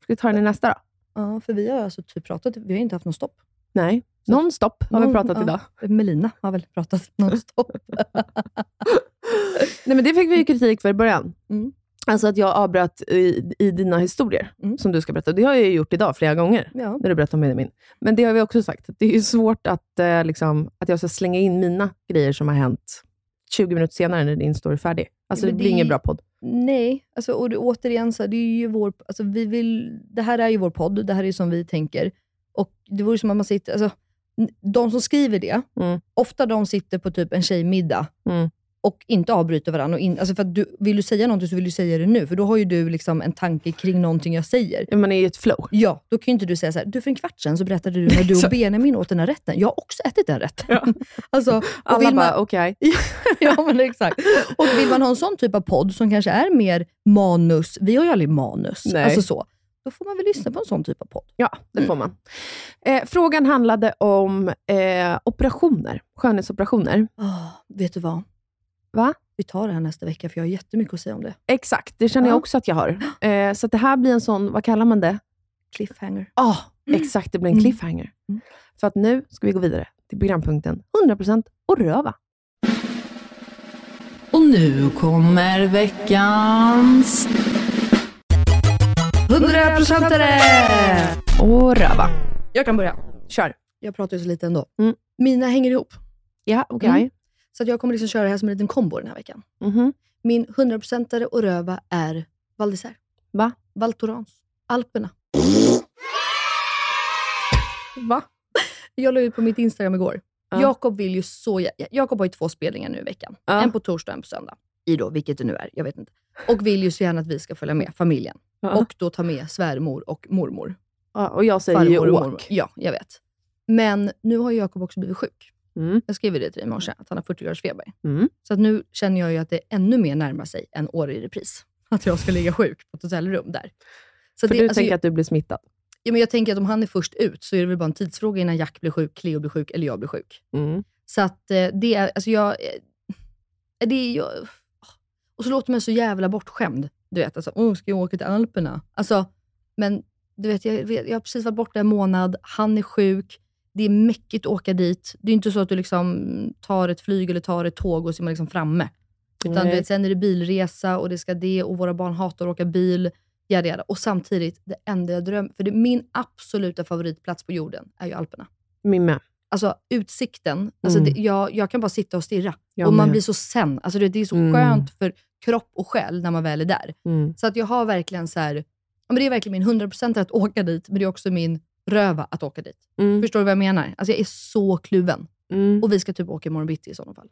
Ska vi ta den i nästa då? Ja, för vi har alltså typ pratat, vi har inte haft någon stopp. Nej. Non-stop har vi pratat idag. Melina har väl pratat non-stop. Nej, men det fick vi ju kritik för i början. Mm. Alltså att jag avbröt i, i dina historier Mm. som du ska berätta. Det har jag ju gjort idag flera gånger, ja. när du berättar om min. Men det har vi också sagt. Det är ju svårt att, eh, liksom, att jag ska slänga in mina grejer som har hänt 20 minuter senare när din story är färdig. Alltså Men det blir det- ingen bra podd. Nej, alltså, och det, återigen, så det är ju vår, alltså, vi vill, det här är ju vår podd, det här är ju som vi tänker. Och Det vore som att man sitter, alltså, de som skriver det, Mm. ofta de sitter på typ en tjejmiddag Mm. och inte avbryter varandra. Och in, alltså för du, vill du säga någonting så vill du säga det nu, för då har ju du liksom en tanke kring någonting jag säger. Man är i ett flow. Ja, då kan ju inte du säga så här, du för en kvart sedan så berättade du när du och. Benjamin åt den här rätten. Jag har också ätit den rätten. Ja. Alltså, Alla vill bara, man, okej. ja, men exakt. Och vill man ha en sån typ av podd som kanske är mer manus, vi har ju aldrig manus, Nej. alltså så. Då får man väl lyssna på en sån typ av podd. Ja, det får man. Eh, frågan handlade om eh, operationer, skönhetsoperationer. Oh, vet du vad? Va? Vi tar det här nästa vecka, för jag har jättemycket att säga om det. Exakt, det känner Ja. jag också att jag har. Eh, så att det här blir en sån, vad kallar man det? Cliffhanger. Ja, exakt. Det blir en Mm. cliffhanger. Mm. För att nu ska vi gå vidare till programpunkten 100% och röva. Och nu kommer veckans... 100%are! Och röva. Jag kan börja. Kör. Jag pratar ju så lite ändå. Mm. Mina hänger ihop. Ja, okej. Mm. Så att jag kommer liksom köra det här som en liten kombo den här veckan. Mhm. Min 100%are och röva är Val d'Isère. Va? Val Thorens. Alperna. Va? Jag la ut på mitt Instagram igår. Ja. Jakob vill ju så Jakob har ju två spelningar nu i veckan. Ja. En på torsdag och en på söndag. I då, vilket det nu är. Jag vet inte. Och vill ju så gärna att vi ska följa med familjen. Ja. Och då ta med svärmor och mormor. ja, och jag säger ju Farmor och mormor. åk. Ja, jag vet. Men nu har ju Jakob också blivit sjuk. Mm. Jag skrev ju det till dig i morse, att han har 40 graders feber. Mm. Så att nu känner jag ju att det ännu mer närmar sig en år i repris. Att jag ska ligga sjuk på ett hotellrum där. Så För det, du alltså, tänker jag, att du blir smittad? ja, men jag tänker att om han är först ut så är det väl bara en tidsfråga innan Jack blir sjuk, Cleo blir sjuk eller jag blir sjuk. Mm. Så att eh, det är, alltså jag, eh, det är, jag, och så låter man så jävla bortskämd. Du vet, alltså, oh, ska jag åka till Alperna? Alltså, men du vet, jag, jag har precis varit borta en månad, han är sjuk, det är mäckigt att åka dit. Det är inte så att du liksom tar ett flyg eller tar ett tåg och så är man liksom framme. Utan du vet, sen är det bilresa och det ska det och våra barn hatar att åka bil. Jada, jada. Och samtidigt, det enda jag drömmer, för det, min absoluta favoritplats på jorden är ju Alperna. Min med. Alltså utsikten, alltså Mm. det, jag, jag kan bara sitta och stirra. Jag och man med. blir så sen. Alltså det, det är så Mm. skönt för kropp och själ när man väl är där. Mm. Så att jag har verkligen så här, ja, men det är verkligen min 100% att åka dit, men det är också min röva att åka dit. Mm. Förstår du vad jag menar? Alltså jag är så kluven. Mm. Och vi ska typ åka imorgon bitti i sådana fall.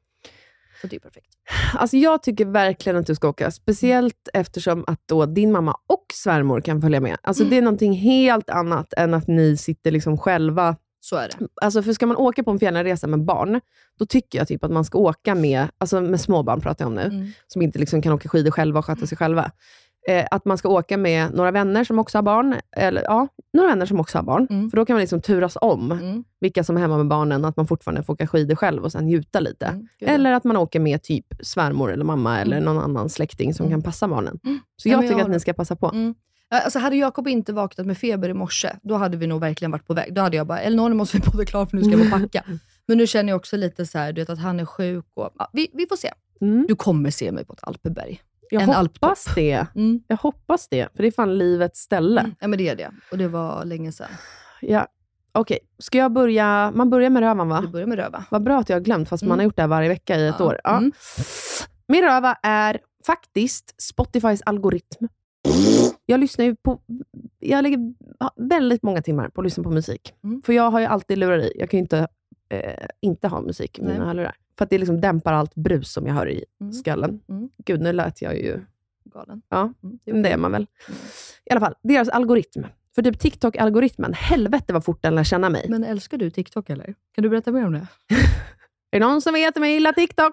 Så det är perfekt. Alltså jag tycker verkligen att du ska åka, speciellt eftersom att då din mamma och svärmor kan följa med. Alltså Mm. Det är någonting helt annat än att ni sitter liksom själva Så är det. Alltså för ska man åka på en fjällresa med barn, då tycker jag typ att man ska åka med, alltså med små barn pratar jag om nu, Mm. som inte liksom kan åka skidor själva och sköta sig själva. Eh, att man ska åka med några vänner som också har barn, eller ja, några vänner som också har barn. Mm. För då kan man liksom turas om Mm. vilka som är hemma med barnen, att man fortfarande får åka skidor själv och sen njuta lite. Mm, ja. Eller att man åker med typ svärmor eller mamma eller Mm. någon annan släkting som Mm. kan passa barnen. Så Ja, jag jag tycker att har- ni ska passa på. Mm. Alltså hade Jakob inte vaknat med feber i morse, då hade vi nog verkligen varit på väg. Då hade jag bara, Elinor nu måste vi podda klart för nu ska jag och packa. Men nu känner jag också lite så här, du vet, att han är sjuk. Och, ja, vi, vi får se. Mm. Du kommer se mig på ett alpberg. Jag en hoppas det. Mm. Jag hoppas det, för det är fan livets ställe. Mm. Ja men det är det. Och det var länge sedan. Ja. Okej, ska jag börja? Man börjar med rövan va? Du börjar med röva. Vad bra att jag har glömt, fast man Mm. har gjort det här varje vecka i ett Ja. år. Ja. Mm. Min röva är faktiskt Spotifys algoritm. Jag lyssnar ju på... Jag lägger väldigt många timmar på att lyssna på musik. Mm. För jag har ju alltid lurar i. Jag kan ju inte, eh, inte ha musik i mina hörlurar. För att det liksom dämpar allt brus som jag hör i Mm. skallen. Mm. Gud, nu lät jag ju... Galen. Ja, Mm. det är man väl. I alla fall, deras algoritm. För typ TikTok-algoritmen, helvete vad fort den lär känna mig. Men älskar du TikTok eller? Kan du berätta mer om det? Är det någon som vet om jag gillar TikTok?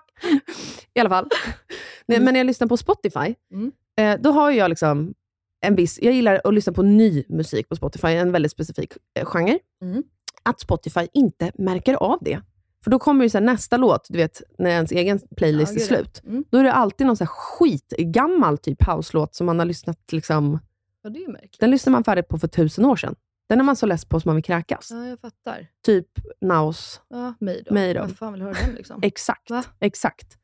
I alla fall. Nej, men när jag lyssnar på Spotify, Mm. eh, då har jag liksom en viss... Jag gillar att lyssna på ny musik på Spotify, en väldigt specifik eh, genre. Mm. Att Spotify inte märker av det. För då kommer ju så här nästa låt, du vet, när ens egen playlist Ja, är slut. Mm. Då är det alltid någon så här skitgammal typ house-låt som man har lyssnat... Liksom, Ja, det är märkligt. den lyssnar man färdigt på för tusen år sedan. Den är man så less på som man vill kräkas. Ja, jag fattar. Typ Naus. Ja, mig då. Mig då. Vem fan vill höra den liksom? Exakt. Va? Exakt.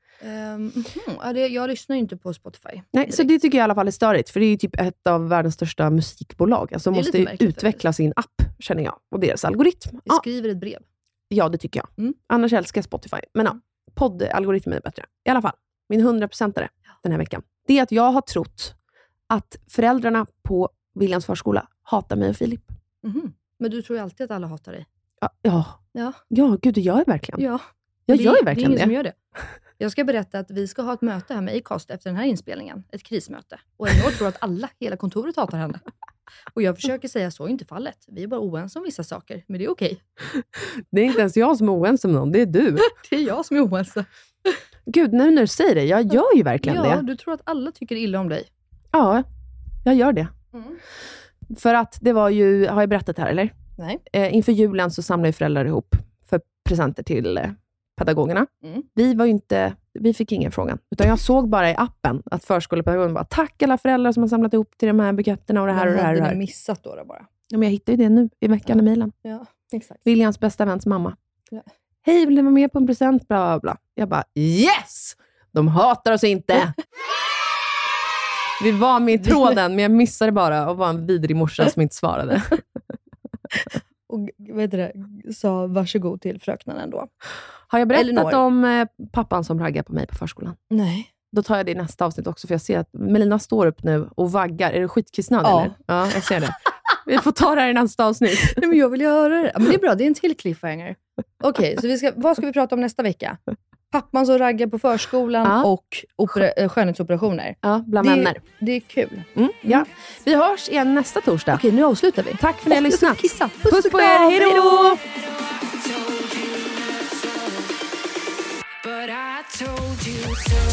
Ja, det, jag lyssnar ju inte på Spotify. Nej, så det tycker jag i alla fall är störigt, för det är ju typ ett av världens största musikbolag. Alltså måste utveckla sin app, känner jag. Och deras algoritm. Vi skriver ett brev. ja, det tycker jag. Mm. Annars älskar jag Spotify. Men ja, poddalgoritmen är bättre. I alla fall, min 100% den här veckan. Det är att jag har trott att föräldrarna på Williams förskola hatar mig och Filip. Mhm. Men du tror ju alltid att alla hatar dig. Ja, ja, Ja. ja gud det gör jag verkligen. ja. jag det, gör ju det är verkligen ingen det. som gör det. Jag ska berätta att vi ska ha ett möte här med Acast efter den här inspelningen. Ett krismöte. Och Elinor tror att alla, hela kontoret hatar henne. Och jag försöker säga så är inte fallet. Vi är bara oense om vissa saker, men det är okej. Det är inte ens jag som är oense med någon, det är du. Det är jag som är oense. Gud, nu när du säger det, jag gör ju verkligen Ja, det. du tror att alla tycker illa om dig. Ja, jag gör det. Mm. För att det var ju, har jag berättat här eller? Nej. Eh, inför julen så samlade ju föräldrar ihop för presenter till eh, pedagogerna. Mm. Vi, var inte, vi fick ingen frågan, utan jag såg bara i appen att förskolepedagogen bara “Tack alla föräldrar som har samlat ihop till de här buketterna och det här och det här”. Hade ni missat då, då bara? Ja, men jag hittade ju det nu i veckan i mejlen. Ja, exakt. Williams bästa väns mamma. Ja. Hej, vill ni vara med på en present? Bla, bla, bla. Jag bara yes! De hatar oss inte! Vi var med i tråden, men jag missade bara och var en vidrig morsa som inte svarade. Och vad heter det, sa varsågod till fröknarna ändå. Har jag berättat om eh, pappan som raggar på mig på förskolan? Nej. Då tar jag det i nästa avsnitt också, för jag ser att Melina står upp nu och vaggar. Är du skitkissnödig Ja. eller? Ja, jag ser det. Vi får ta det här i nästa avsnitt. Nej, men jag vill ju höra det. Men det är bra, det är en till cliffhanger. Okej, så vi ska, vad ska vi prata om nästa vecka? Pappan som raggar på förskolan Ja. och opera, eh, skönhetsoperationer. Ja, bland det, vänner. Det är kul. Mm, ja. Vi hörs igen nästa torsdag. Okej, nu avslutar vi. Tack för att ni har lyssnat. Puss och på er, hej då! But I told you so.